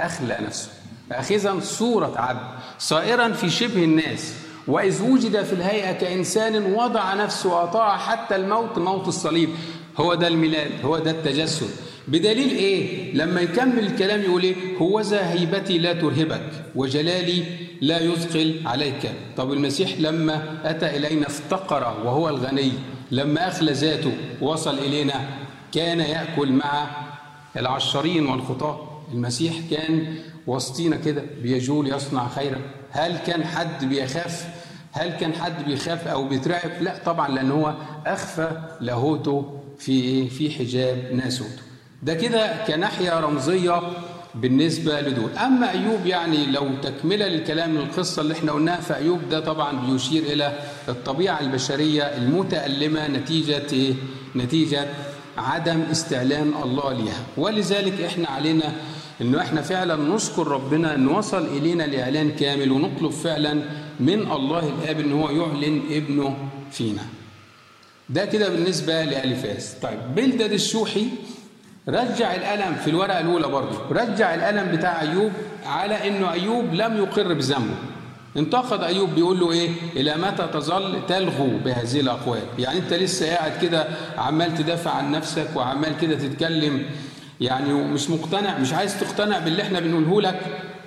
Speaker 1: أخلى نفسه. أخذا صورة عبد صائرا في شبه الناس وإذ وجد في الهيئة كإنسان وضع نفسه وأطاع حتى الموت موت الصليب. هو ده الميلاد هو ده التجسد. بدليل إيه؟ لما يكمل الكلام يقول إيه؟ هو ذا هيبتي لا ترهبك وجلالي لا يثقل عليك. طب المسيح لما أتى إلينا افتقر وهو الغني. لما أخلى ذاته وصل إلينا كان يأكل مع العشرين والخطاة. المسيح كان وسطينا كده بيجول يصنع خيرا. هل كان حد بيخاف؟ هل كان حد بيخاف أو بيترعب؟ لا طبعا لأن هو أخفى لاهوته في في حجاب ناسوته ده كده كناحية رمزية بالنسبة لدول. أما أيوب يعني لو تكملة للكلام القصة اللي إحنا قلناها فأيوب ده طبعا بيشير إلى الطبيعة البشرية المتألمة نتيجة إيه؟ نتيجة عدم استعلان الله ليها. ولذلك إحنا علينا إنه إحنا فعلا نشكر ربنا ان وصل إلينا الاعلان كامل ونطلب فعلا من الله الآب إن هو يعلن ابنه فينا. ده كده بالنسبة لالفاس طيب بلدد الشوحي رجع الألم في الورقة الأولى برضه. رجع الألم بتاع أيوب على إنه أيوب لم يقر بذنبه. انتقد أيوب بيقول له إيه؟ إلى متى تظل تلغو بهذه الأقوال؟ يعني أنت لسه قاعد كده عمال تدافع عن نفسك وعمال كده تتكلم يعني مش مقتنع مش عايز تقتنع باللي إحنا بنقوله لك.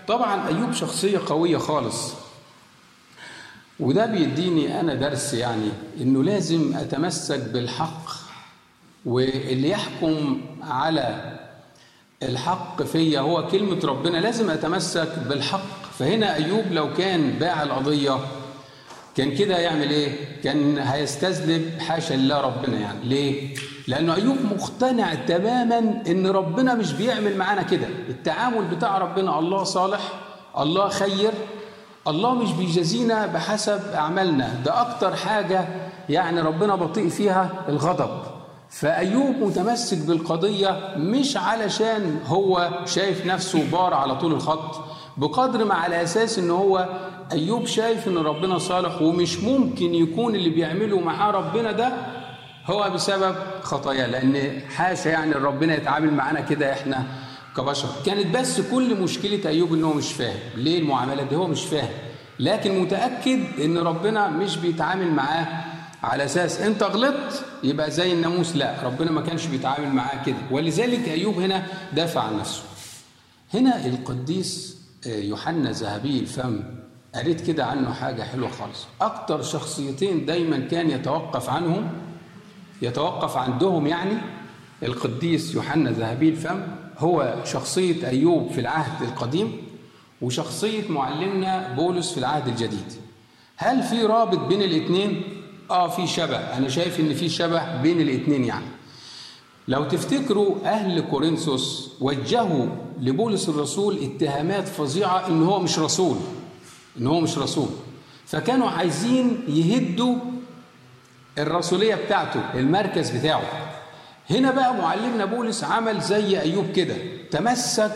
Speaker 1: طبعا أيوب شخصية قوية خالص. وده بيديني أنا درس يعني إنه لازم أتمسك بالحق واللي يحكم على الحق فيا هو كلمة ربنا لازم أتمسك بالحق. فهنا أيوب لو كان باع القضية كان كده يعمل إيه؟ كان هيستذنب حاشا لله ربنا يعني. ليه؟ لأنه أيوب مقتنع تماما إن ربنا مش بيعمل معانا كده. التعامل بتاع ربنا الله صالح الله خير الله مش بيجازينا بحسب أعمالنا. ده أكتر حاجة يعني ربنا بطيء فيها الغضب. فأيوب متمسك بالقضية مش علشان هو شايف نفسه بار على طول الخط بقدر ما على أساس إن هو أيوب شايف إن ربنا صالح ومش ممكن يكون اللي بيعمله معاه ربنا ده هو بسبب خطاياه لأن حاشا يعني ربنا يتعامل معانا كده إحنا كبشر. كانت بس كل مشكلة أيوب إن هو مش فاهم. ليه المعاملة دي؟ هو مش فاهم. لكن متأكد إن ربنا مش بيتعامل معاه على أساس انت غلطت يبقى زي الناموس لا ربنا ما كانش بيتعامل معاه كده. ولذلك أيوب هنا دافع عن نفسه. هنا القديس يوحنا ذهبي الفم قريت كده عنه حاجة حلوة خالص. أكتر شخصيتين دايما كان يتوقف عنهم يتوقف عندهم يعني القديس يوحنا ذهبي الفم هو شخصية أيوب في العهد القديم وشخصية معلمنا بولس في العهد الجديد. هل في رابط بين الاثنين؟ آه في شبه. أنا شايف إن في شبه بين الاثنين يعني. لو تفتكروا أهل كورنثوس وجهوا لبولس الرسول اتهامات فظيعة إن هو مش رسول إن هو مش رسول. فكانوا عايزين يهدوا الرسولية بتاعته المركز بتاعه. هنا بقى معلمنا بولس عمل زي أيوب كده تمسك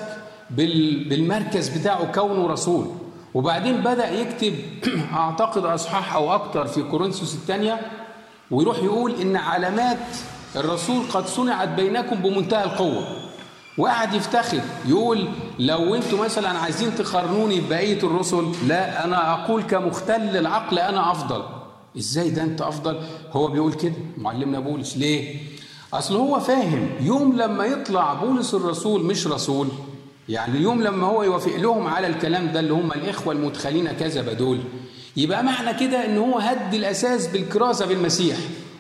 Speaker 1: بالمركز بتاعه كونه رسول. وبعدين بدأ يكتب أعتقد أصحاح أو أكتر في كورنثوس الثانية ويروح يقول إن علامات الرسول قد صنعت بينكم بمنتهى القوة. وقعد يفتخر يقول لو أنتوا مثلا عايزين تقارنوني ببقية الرسل لا أنا أقول كمختل العقل أنا أفضل. إزاي ده أنت أفضل؟ هو بيقول كده معلمنا بولس. ليه؟ أصل هو فاهم يوم لما يطلع بولس الرسول مش رسول يعني اليوم لما هو يوافق لهم على الكلام ده اللي هم الإخوة المدخلين كذبه دول يبقى معنى كده إن هو هد الأساس بالكرازه بالمسيح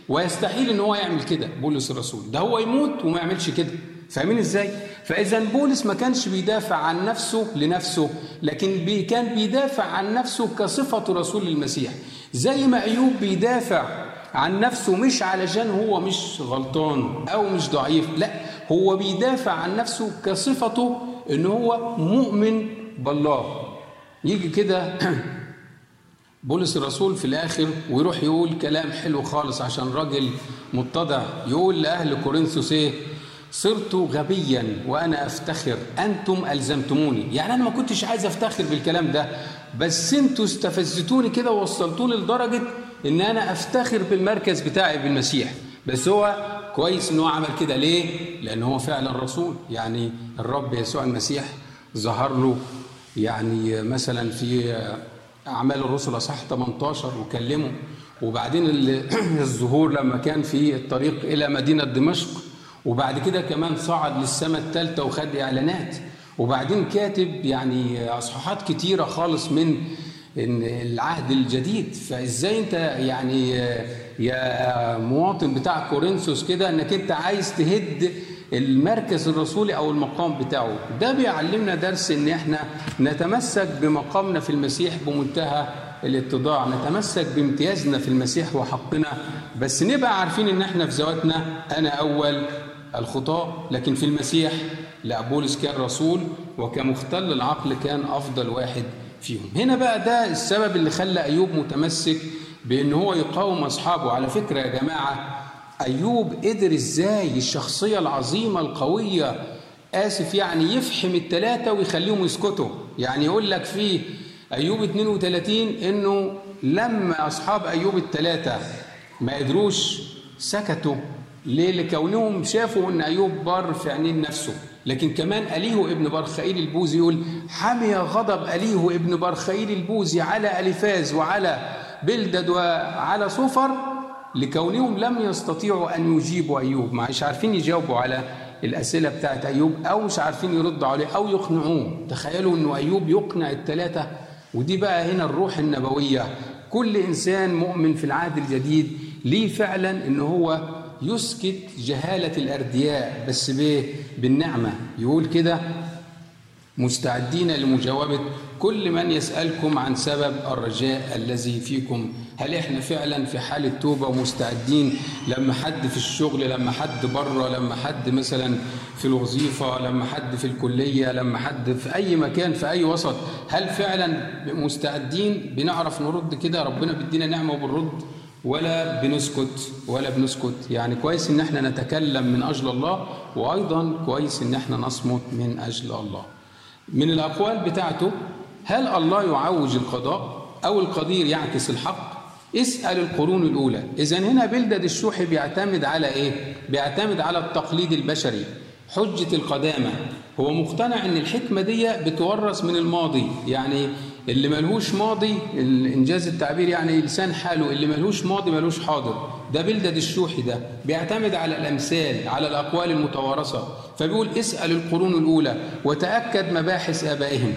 Speaker 1: ويستحيل إن هو يعمل كده بولس الرسول. ده هو يموت وما يعملش كده. فاهمين إزاي؟ فإذا بولس ما كانش بيدافع عن نفسه لنفسه لكن بي كان بيدافع عن نفسه كصفة رسول المسيح. زي ما أيوب بيدافع عن نفسه مش علشان هو مش غلطان أو مش ضعيف لا هو بيدافع عن نفسه كصفته إن هو مؤمن بالله. يجي كده بولس الرسول في الآخر ويروح يقول كلام حلو خالص عشان راجل متضع. يقول لأهل كورنثوس إيه؟ صرت غبيا وأنا أفتخر. أنتم ألزمتموني. يعني أنا ما كنتش عايز أفتخر بالكلام ده بس أنتوا استفزتوني كده ووصلتوني لدرجة إن أنا أفتخر بالمركز بتاعي بالمسيح بس هو كويس ان هو عمل كده. ليه؟ لأن هو فعلا رسول. يعني الرب يسوع المسيح ظهر له يعني مثلا في أعمال الرسل أصحاح 18 وكلمه. وبعدين الظهور لما كان في الطريق إلى مدينة دمشق. وبعد كده كمان صعد للسماء الثالثة وخد إعلانات. وبعدين كاتب يعني أصحاحات كتيرة خالص من العهد الجديد فإزاي أنت يعني يا مواطن بتاع كورنثوس كده إنك أنت عايز تهد المركز الرسولي أو المقام بتاعه؟ ده بيعلمنا درس إن إحنا نتمسك بمقامنا في المسيح بمنتهى الاتضاع نتمسك بامتيازنا في المسيح وحقنا. بس نبقى عارفين إن إحنا في ذواتنا أنا أول الخطاة لكن في المسيح لا بولس كان رسول وكمختل العقل كان أفضل واحد. فيهم. هنا بقى ده السبب اللي خلى أيوب متمسك بأن هو يقاوم أصحابه. على فكرة يا جماعة أيوب قدر إزاي الشخصية العظيمة القوية آسف يعني يفحم الثلاثه ويخليهم يسكتوا. يعني يقول لك في أيوب 32 إنه لما أصحاب أيوب الثلاثه ما قدروش سكتوا ليه؟ لكونهم شافوا إن أيوب بار في عينين نفسه. لكن كمان أليه ابن برخائيل البوزي يقول حمي غضب أليه ابن برخائيل البوزي على ألفاز وعلى بلدد وعلى صفر لكونهم لم يستطيعوا أن يجيبوا أيوب. مش عارفين يجاوبوا على الأسئلة بتاعت أيوب أو مش عارفين يردوا عليه أو يقنعوه. تخيلوا أنه أيوب يقنع الثلاثة ودي بقى هنا الروح النبوية. كل إنسان مؤمن في العهد الجديد ليه فعلا أنه هو يسكت جهالة الأردياء بس بالنعمة. يقول كده مستعدين لمجاوبة كل من يسألكم عن سبب الرجاء الذي فيكم. هل إحنا فعلا في حالة توبة ومستعدين لما حد في الشغل لما حد بره لما حد مثلا في الوظيفة لما حد في الكلية لما حد في أي مكان في أي وسط؟ هل فعلا مستعدين؟ بنعرف نرد كده ربنا بيدينا نعمة وبنرد. ولا بنسكت ولا بنسكت. يعني كويس إن إحنا نتكلم من أجل الله وأيضا كويس إن إحنا نصمت من أجل الله. من الأقوال بتاعته هل الله يعوج القضاء أو القدير يعكس الحق؟ اسأل القرون الأولى. اذا هنا بلدد الشوحي بيعتمد على إيه؟ بيعتمد على التقليد البشري. حجة القدامى هو مقتنع إن الحكمة دي بتورث من الماضي. يعني اللي ملهوش ماضي إنجاز التعبير يعني لسان حاله اللي ملهوش ماضي ملهوش حاضر. ده بلدد الشوحي ده بيعتمد على الأمثال على الأقوال المتوارثة. فبيقول اسأل القرون الأولى وتأكد مباحث آبائهم.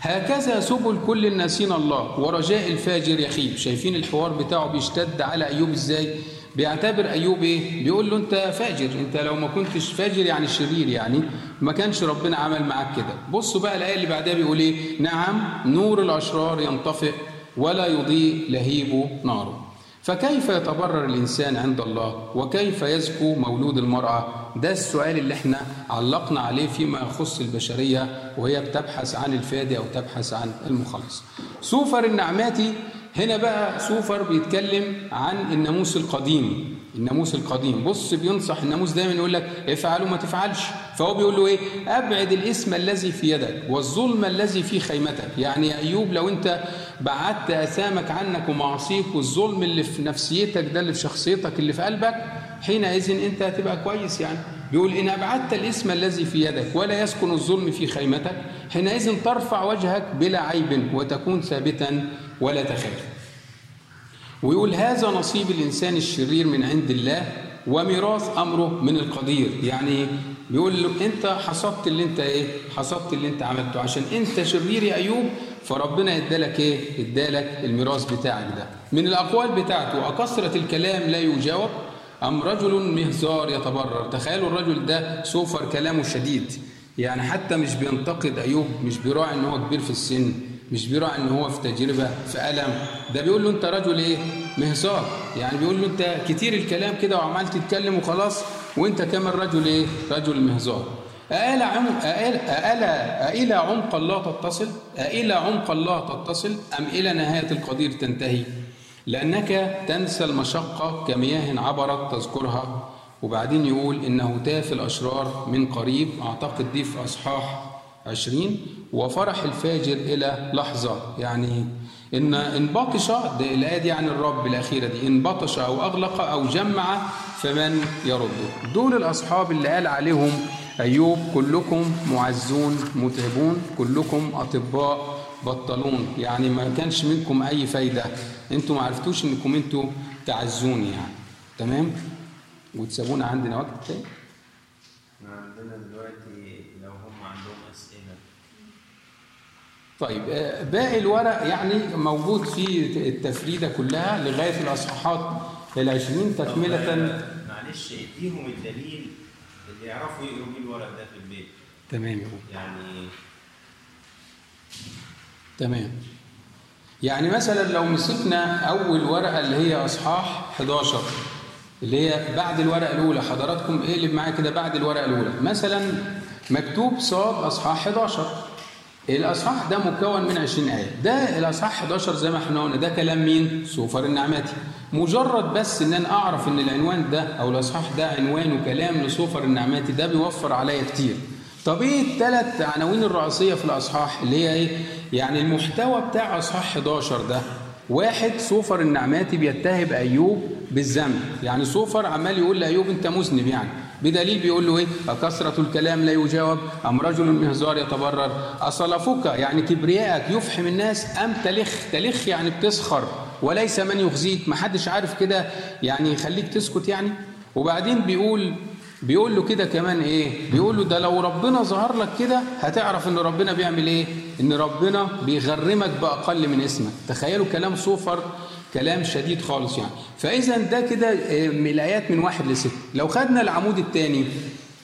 Speaker 1: هكذا سبل كل الناسين الله ورجاء الفاجر يخيب شايفين الحوار بتاعه بيشتد على أيوب إزاي؟ بيعتبر ايوب إيه بيقول له أنت فاجر أنت لو ما كنتش فاجر يعني شرير يعني ما كانش ربنا عمل معاك كده. بصوا بقى الآية اللي بعدها بيقول إيه؟ نعم نور الأشرار ينطفئ ولا يضيء لهيب ناره. فكيف يتبرر الإنسان عند الله؟ وكيف يزكو مولود المرأة؟ ده السؤال اللي إحنا علقنا عليه فيما يخص البشرية وهي بتبحث عن الفادي أو تبحث عن المخلص. سوفر النعماتي هنا بقى سوفر بيتكلم عن الناموس القديم الناموس القديم. بص بينصح الناموس دايما يقول لك افعل وما تفعلش. فهو بيقول له إيه؟ أبعد الإسم الذي في يدك والظلم الذي في خيمتك. يعني يا أيوب لو أنت بعدت اثامك عنك ومعاصيك والظلم اللي في نفسيتك ده اللي في شخصيتك اللي في قلبك حينئذ أنت هتبقى كويس يعني. بيقول إن أبعدت الإسم الذي في يدك ولا يسكن الظلم في خيمتك. حينئذ ترفع وجهك بلا عيب وتكون ثابتا ولا تخاف. ويقول هذا نصيب الإنسان الشرير من عند الله وميراث أمره من القدير. يعني بيقول له أنت حصدت اللي أنت إيه؟ حصدت اللي أنت عملته. عشان أنت شرير يا أيوب فربنا ادالك إيه؟ ادالك الميراث بتاعك ده. من الأقوال بتاعته أكثرة الكلام لا يجاوب أم رجل مهزار يتبرر. تخيلوا الرجل ده سوفر كلامه شديد. يعني حتى مش بينتقد أيوب مش بيراعي إن هو كبير في السن مش بيراعي إن هو في تجربة في ألم. ده بيقول له أنت رجل إيه؟ مهزار. يعني بيقول له أنت كتير الكلام كده وعمال تتكلم وخلاص وأنت كمان رجل إيه؟ رجل مهزار. أألا عم أألا أألا أإلى عمق الله تتصل؟ أإلى عمق الله تتصل أم إلى نهاية القدير تنتهي؟ لأنك تنسى المشقة كمياه عبرت تذكرها وبعدين يقول إنه تاف الأشرار من قريب أعتقد دي في أصحاح عشرين وفرح الفاجر إلى لحظة. يعني إن إن بطش الآية دي عن الرب الأخيرة دي إن بطش أو أغلق أو جمع فمن يرده دول الأصحاب اللي قال عليهم أيوب كلكم معزون متعبون كلكم أطباء بطلون. يعني ما كانش منكم أي فايدة. أنتوا ما عرفتوش إنكم أنتوا تعزوني يعني. تمام؟ وتسابونا عندنا وقت تاني؟
Speaker 2: إحنا عندنا دلوقتي لو هم عندهم أسئلة.
Speaker 1: طيب آه، باقي الورق يعني موجود في التفريدة كلها لغاية الأصحاحات العشرين تكملة.
Speaker 3: معلش اديهم الدليل اللي يعرفوا يقروا بيه الورق ده في البيت.
Speaker 1: تمام.
Speaker 3: يعني
Speaker 1: تمام. يعني مثلا لو مسكنا أول ورقة اللي هي أصحاح 11 اللي هي بعد الورقة الأولى. حضراتكم اقلب معايا كده بعد الورقة الأولى. مثلا مكتوب صاد أصحاح 11 الأصحاح ده مكون من 20 آية. ده الأصحاح 11 زي ما إحنا قلنا. ده كلام مين؟ سوفر النعماتي. مجرد بس إن أنا أعرف إن العنوان ده أو الأصحاح ده عنوان وكلام لسوفر النعماتي ده بيوفر عليا كتير. طب إيه الثلاث عناوين الرئيسية في الأصحاح؟ اللي هي إيه؟ يعني المحتوى بتاع أصحاح 11 ده. واحد سوفر النعماتي بيتهم أيوب. بالذنب. يعني سوفر عمال يقول لأيوب أنت مذنب يعني. بدليل بيقول له إيه؟ أكثرة الكلام لا يجاوب. أم رجل مهزار يتبرر؟ أصلفك يعني كبريائك يفحم الناس أم تلخ؟ تلخ يعني بتسخر. وليس من يخزيك. محدش عارف كده يعني يخليك تسكت يعني. وبعدين بيقول بيقول له كده كمان إيه؟ بيقول له ده لو ربنا ظهر لك كده هتعرف إن ربنا بيعمل إيه؟ إن ربنا بيغرمك بأقل من اسمك. تخيلوا كلام صوفر كلام شديد خالص يعني. فإذا ده كده آه، من الايات من واحد لست. لو خدنا العمود الثاني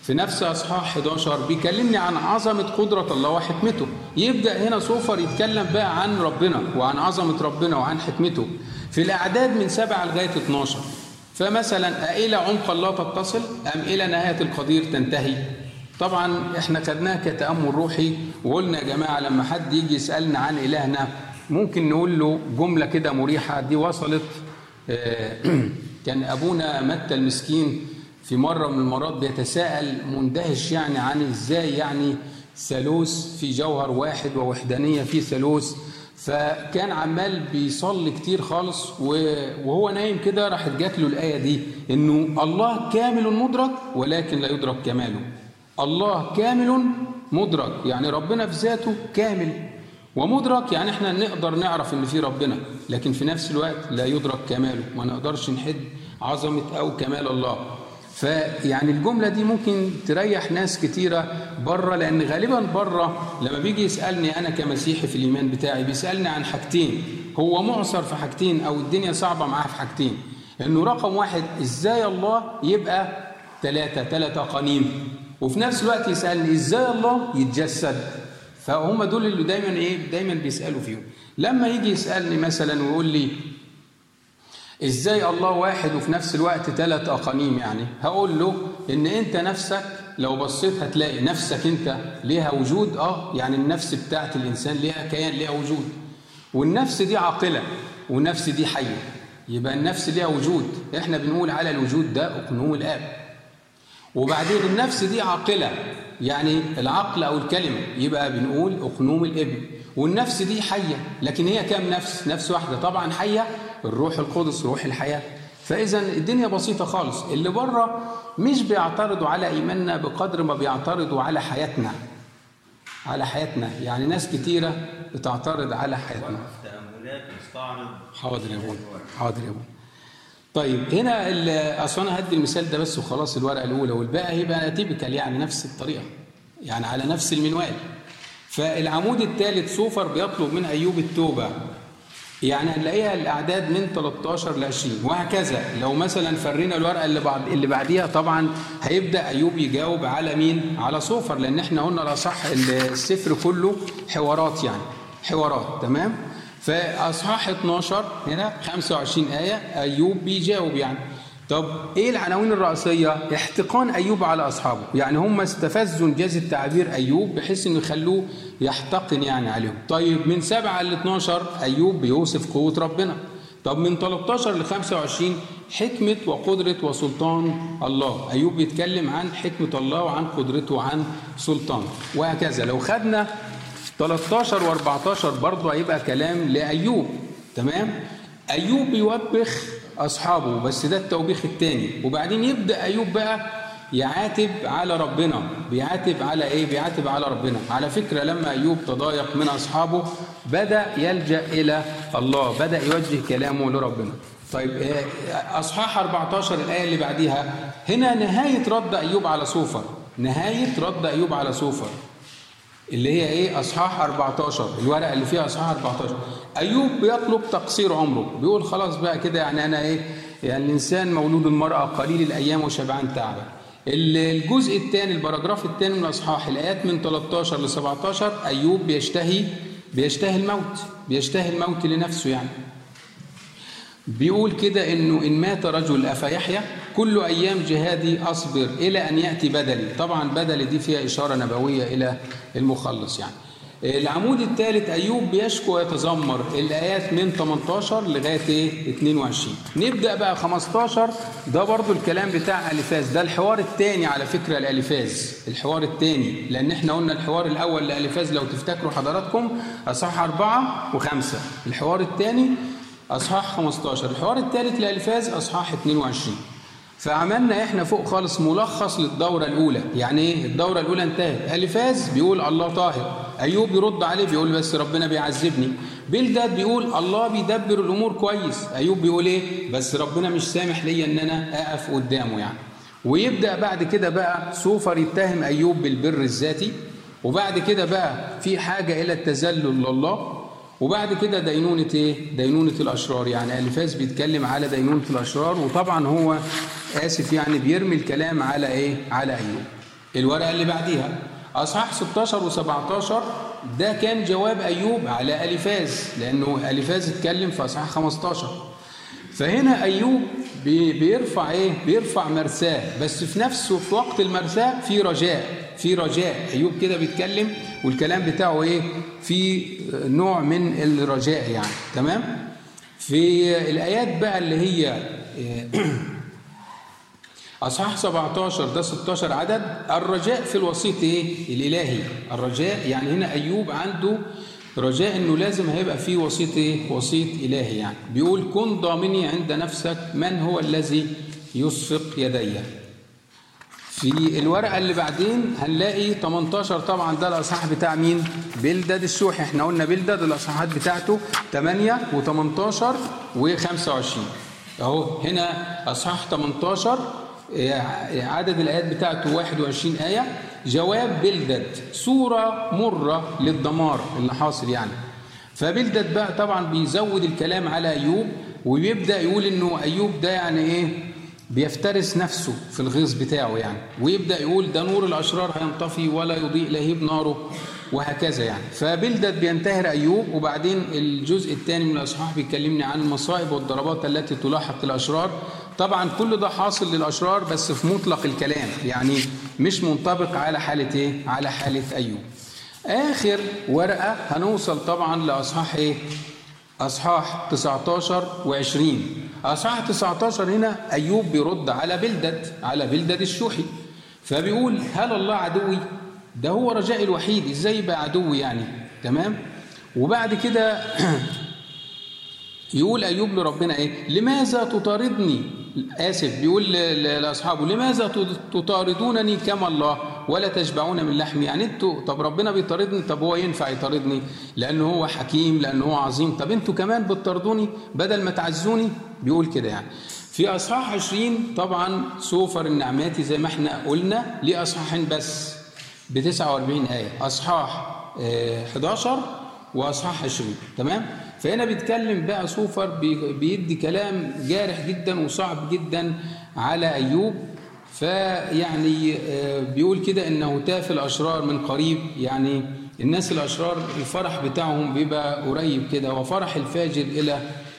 Speaker 1: في نفس إصحاح 11 بيكلمني عن عظمة قدرة الله وحكمته. يبدأ هنا صوفر يتكلم بقى عن ربنا وعن عظمة ربنا وعن حكمته. في الأعداد من 7 لغاية 12 فمثلا أإلى عمق الله تتصل؟ أم إلى نهاية القدير تنتهي؟ طبعا إحنا خدناها كتأمل روحي وقلنا يا جماعة لما حد يجي يسألنا عن إلهنا ممكن نقول له جملة كده مريحة. دي وصلت آه، كان أبونا متى المسكين في مرة من المرات بيتساءل مندهش يعني عن إزاي يعني ثالوث في جوهر واحد ووحدانية في ثالوث. فكان عمال بيصلي كتير خالص وهو نايم كده راحت جات له الآية دي إنه الله كامل مدرك ولكن لا يدرك كماله. الله كامل مدرك يعني ربنا في ذاته كامل. ومدرك يعني إحنا نقدر نعرف إن في ربنا لكن في نفس الوقت لا يدرك كماله ما نقدرش نحد عظمة أو كمال الله. فيعني الجملة دي ممكن تريح ناس كتيرة بره لأن غالبا بره لما بيجي يسألني أنا كمسيحي في الإيمان بتاعي بيسألني عن حاجتين. هو معصر في حاجتين أو الدنيا صعبة معاه في حاجتين؟ إنه رقم واحد إزاي الله يبقى ثلاثة ثلاثة قنيم؟ وفي نفس الوقت يسألني إزاي الله يتجسد؟ فهم دول اللي دايما إيه؟ دايما بيسألوا فيهم. لما يجي يسألني مثلا ويقول لي إزاي الله واحد وفي نفس الوقت ثلاث اقانيم يعني؟ هقول له إن أنت نفسك لو بصيت هتلاقي نفسك أنت ليها وجود آه يعني النفس بتاعت الإنسان ليها كيان ليها وجود. والنفس دي عاقلة والنفس دي حية. يبقى النفس ليها وجود. إحنا بنقول على الوجود ده أقنوم الآب. وبعدين النفس دي عاقلة. يعني العقل أو الكلمة يبقى بنقول أقنوم الابن والنفس دي حية. لكن هي كام نفس؟ نفس واحدة. طبعا حية الروح القدس روح الحياة. فإذا الدنيا بسيطة خالص. اللي بره مش بيعترضوا على إيماننا بقدر ما بيعترضوا على حياتنا. على حياتنا. يعني ناس كتيرة بتعترض على حياتنا. حاضر يا ابونا حاضر يا ابونا طيب هنا أصل أنا هدي المثال ده بس وخلاص الورقة الأولى والباقي هيبقى تيبيكال يعني نفس الطريقة يعني على نفس المنوال فالعمود الثالث سوفر بيطلب من أيوب التوبة يعني هنلاقيها الأعداد من 13 ل 20 وهكذا لو مثلا فرينا الورقة اللي بعد اللي بعديها طبعا هيبدأ أيوب يجاوب على مين؟ على سوفر لأن إحنا قلنا الاصح السفر كله حوارات يعني حوارات تمام؟ فاصحاح 12 هنا 25 آية أيوب بيجاوب يعني طب إيه العناوين الرئيسيه؟ احتقان أيوب على أصحابه، يعني هم استفزوا انجاز التعبير أيوب بحيث إنه يخلوه يحتقن يعني عليهم. طيب من 7 ل 12 أيوب بيوصف قوة ربنا. طب من 13 ل 25 حكمة وقدرة وسلطان الله أيوب بيتكلم عن حكمة الله وعن قدرته وعن سلطانه وهكذا لو خدنا 13 و14 برضه هيبقى كلام لأيوب تمام؟ أيوب بيوبخ أصحابه بس ده التوبيخ الثاني وبعدين يبدأ أيوب بقى يعاتب على ربنا. بيعاتب على إيه؟ بيعاتب على ربنا. على فكرة لما أيوب تضايق من أصحابه بدأ يلجأ إلى الله بدأ يوجه كلامه لربنا. طيب آه، أصحاح 14 الآية اللي بعديها هنا نهاية رد أيوب على سوفر. نهاية رد أيوب على سوفر. اللي هي إيه؟ أصحاح 14 الورقه اللي فيها أصحاح 14 أيوب بيطلب تقصير عمره. بيقول خلاص بقى كده يعني أنا إيه؟ يعني الإنسان مولود المرأة قليل الأيام وشبعان تعبا ال- الجزء الثاني البراجراف الثاني من الأصحاح الآيات من 13 ل 17 أيوب بيشتهي بيشتهي الموت بيشتهي الموت لنفسه يعني. بيقول كده إنه إن مات رجل أفيحيا؟ كل أيام جهادي أصبر إلى أن يأتي بدلي. طبعا بدلي دي فيها إشارة نبوية إلى المخلص يعني. العمود الثالث أيوب بيشكو ويتذمر. الآيات من 18 لغاية إيه؟ 22 نبدأ بقى 15 ده برضو الكلام بتاع اليفاز ده الحوار الثاني على فكرة الاليفاز الحوار الثاني لأن إحنا قلنا الحوار الأول لاليفاز لو تفتكروا حضراتكم اصح أربعة وخمسة. الحوار الثاني أصحاح 15 الحوار الثالث لألفاز أصحاح 22 فعملنا إحنا فوق خالص ملخص للدورة الأولى. يعني إيه؟ الدورة الأولى انتهت. الفاز بيقول الله طاهر. أيوب يرد عليه بيقول بس ربنا بيعذبني. بلداد بيقول الله بيدبر الأمور كويس. أيوب بيقول إيه؟ بس ربنا مش سامح ليا إن أنا أقف قدامه يعني. ويبدأ بعد كده بقى سوفر يتهم أيوب بالبر الذاتي. وبعد كده بقى في حاجة إلى التذلل لله. وبعد كده دينونة إيه؟ دينونة الأشرار يعني ألفاس بيتكلم على دينونة الأشرار وطبعا هو آسف يعني بيرمي الكلام على إيه؟ على أيوب. الورقة اللي بعديها أصحاح 16 و17 ده كان جواب أيوب على أليفاز لأنه أليفاز اتكلم في أصحاح 15 فهنا أيوب بيرفع إيه؟ بيرفع مرساه بس في نفسه في وقت المرساه في رجاء في رجاء أيوب كده بيتكلم والكلام بتاعه إيه؟ في نوع من الرجاء يعني تمام؟ في الآيات بقى اللي هي أصحاح 17 ده 16 عدد الرجاء في الوسيط إيه؟ الإلهي الرجاء يعني هنا أيوب عنده رجاء إنه لازم هيبقى فيه وسيط إيه؟ وسيط إلهي يعني بيقول كن ضامني عند نفسك من هو الذي يصفق يدي في الورقة اللي بعدين هنلاقي 18 طبعا ده الأصحاح بتاع مين؟ بلدد الشوحي إحنا قلنا بلدد الأصحاحات بتاعته 8 و18 و25 أهو هنا أصحاح 18 آه، عدد الآيات بتاعته 21 آية. جواب بلدد. صورة مرة للدمار اللي حاصل يعني. فبلدد بقى طبعا بيزود الكلام على أيوب وبيبدأ يقول إنه أيوب ده يعني إيه بيفترس نفسه في الغيظ بتاعه يعني. ويبدأ يقول ده نور الأشرار هينطفي ولا يضيء لهيب ناره وهكذا يعني. فبلدد بينتهر أيوب وبعدين الجزء الثاني من الأصحاح بيكلمني عن المصائب والضربات التي تلاحق الأشرار. طبعا كل ده حاصل للأشرار بس في مطلق الكلام يعني مش منطبق على حالة إيه؟ على حالة أيوب. آخر ورقة هنوصل طبعا لأصحاح إيه؟ أصحاح 19 و20 أصحاح 19 هنا أيوب بيرد على بلدد على بلدد الشوحي. فبيقول هل الله عدوي؟ ده هو رجائي الوحيد. إزاي يبقى عدوي يعني؟ تمام؟ وبعد كده يقول أيوب لربنا إيه؟ لماذا تطاردني؟ آسف بيقول ل- ل- لأصحابه لماذا تطاردونني كما الله ولا تشبعون من لحمي؟ يعني أنتوا طب ربنا بيطاردني طب هو ينفع يطاردني؟ لأنه هو حكيم لأنه هو عظيم. طب أنتوا كمان بتطاردوني بدل ما تعزوني؟ بيقول كده يعني. في أصحاح 20 طبعا سوفر النعماتي زي ما إحنا قلنا ليه اصحاحين بس ب 49 آية. أصحاح آه، 11 وأصحاح 20 تمام؟ فهنا بيتكلم بقى سوفر بي- بيدي كلام جارح جدا وصعب جدا على أيوب. فيعني آه، بيقول كده إنه تاف الأشرار من قريب. يعني الناس الأشرار الفرح بتاعهم بيبقى قريب كده وفرح الفاجر إلى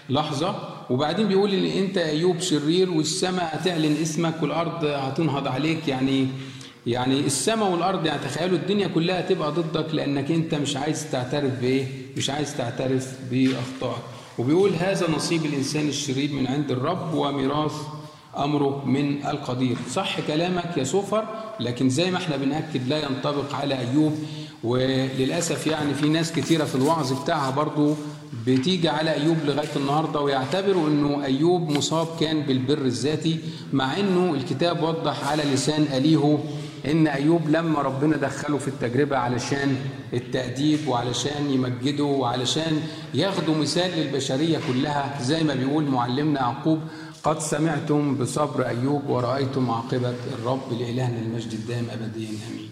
Speaker 1: لحظة. وبعدين بيقول إن أنت أيوب شرير والسماء هتعلن اسمك والأرض هتنهض عليك. يعني يعني السماء والأرض يعني تخيلوا الدنيا كلها تبقى ضدك لأنك أنت مش عايز تعترف بإيه؟ مش عايز تعترف بأخطائك. وبيقول هذا نصيب الإنسان الشرير من عند الرب وميراث أمره من القدير. صح كلامك يا سفر لكن زي ما إحنا بنأكد لا ينطبق على أيوب وللأسف يعني في ناس كتيرة في الوعظ بتاعها برضو بتيجي على أيوب لغاية النهارده ويعتبروا إنه أيوب مصاب كان بالبر الذاتي مع إنه الكتاب وضح على لسان أليهو إن أيوب لما ربنا دخله في التجربة علشان التأديب وعلشان يمجده وعلشان ياخدوا مثال للبشرية كلها زي ما بيقول معلمنا يعقوب قد سمعتم بصبر أيوب ورأيتم عاقبة الرب لالهنا المجد الدائم ابديا. آمين.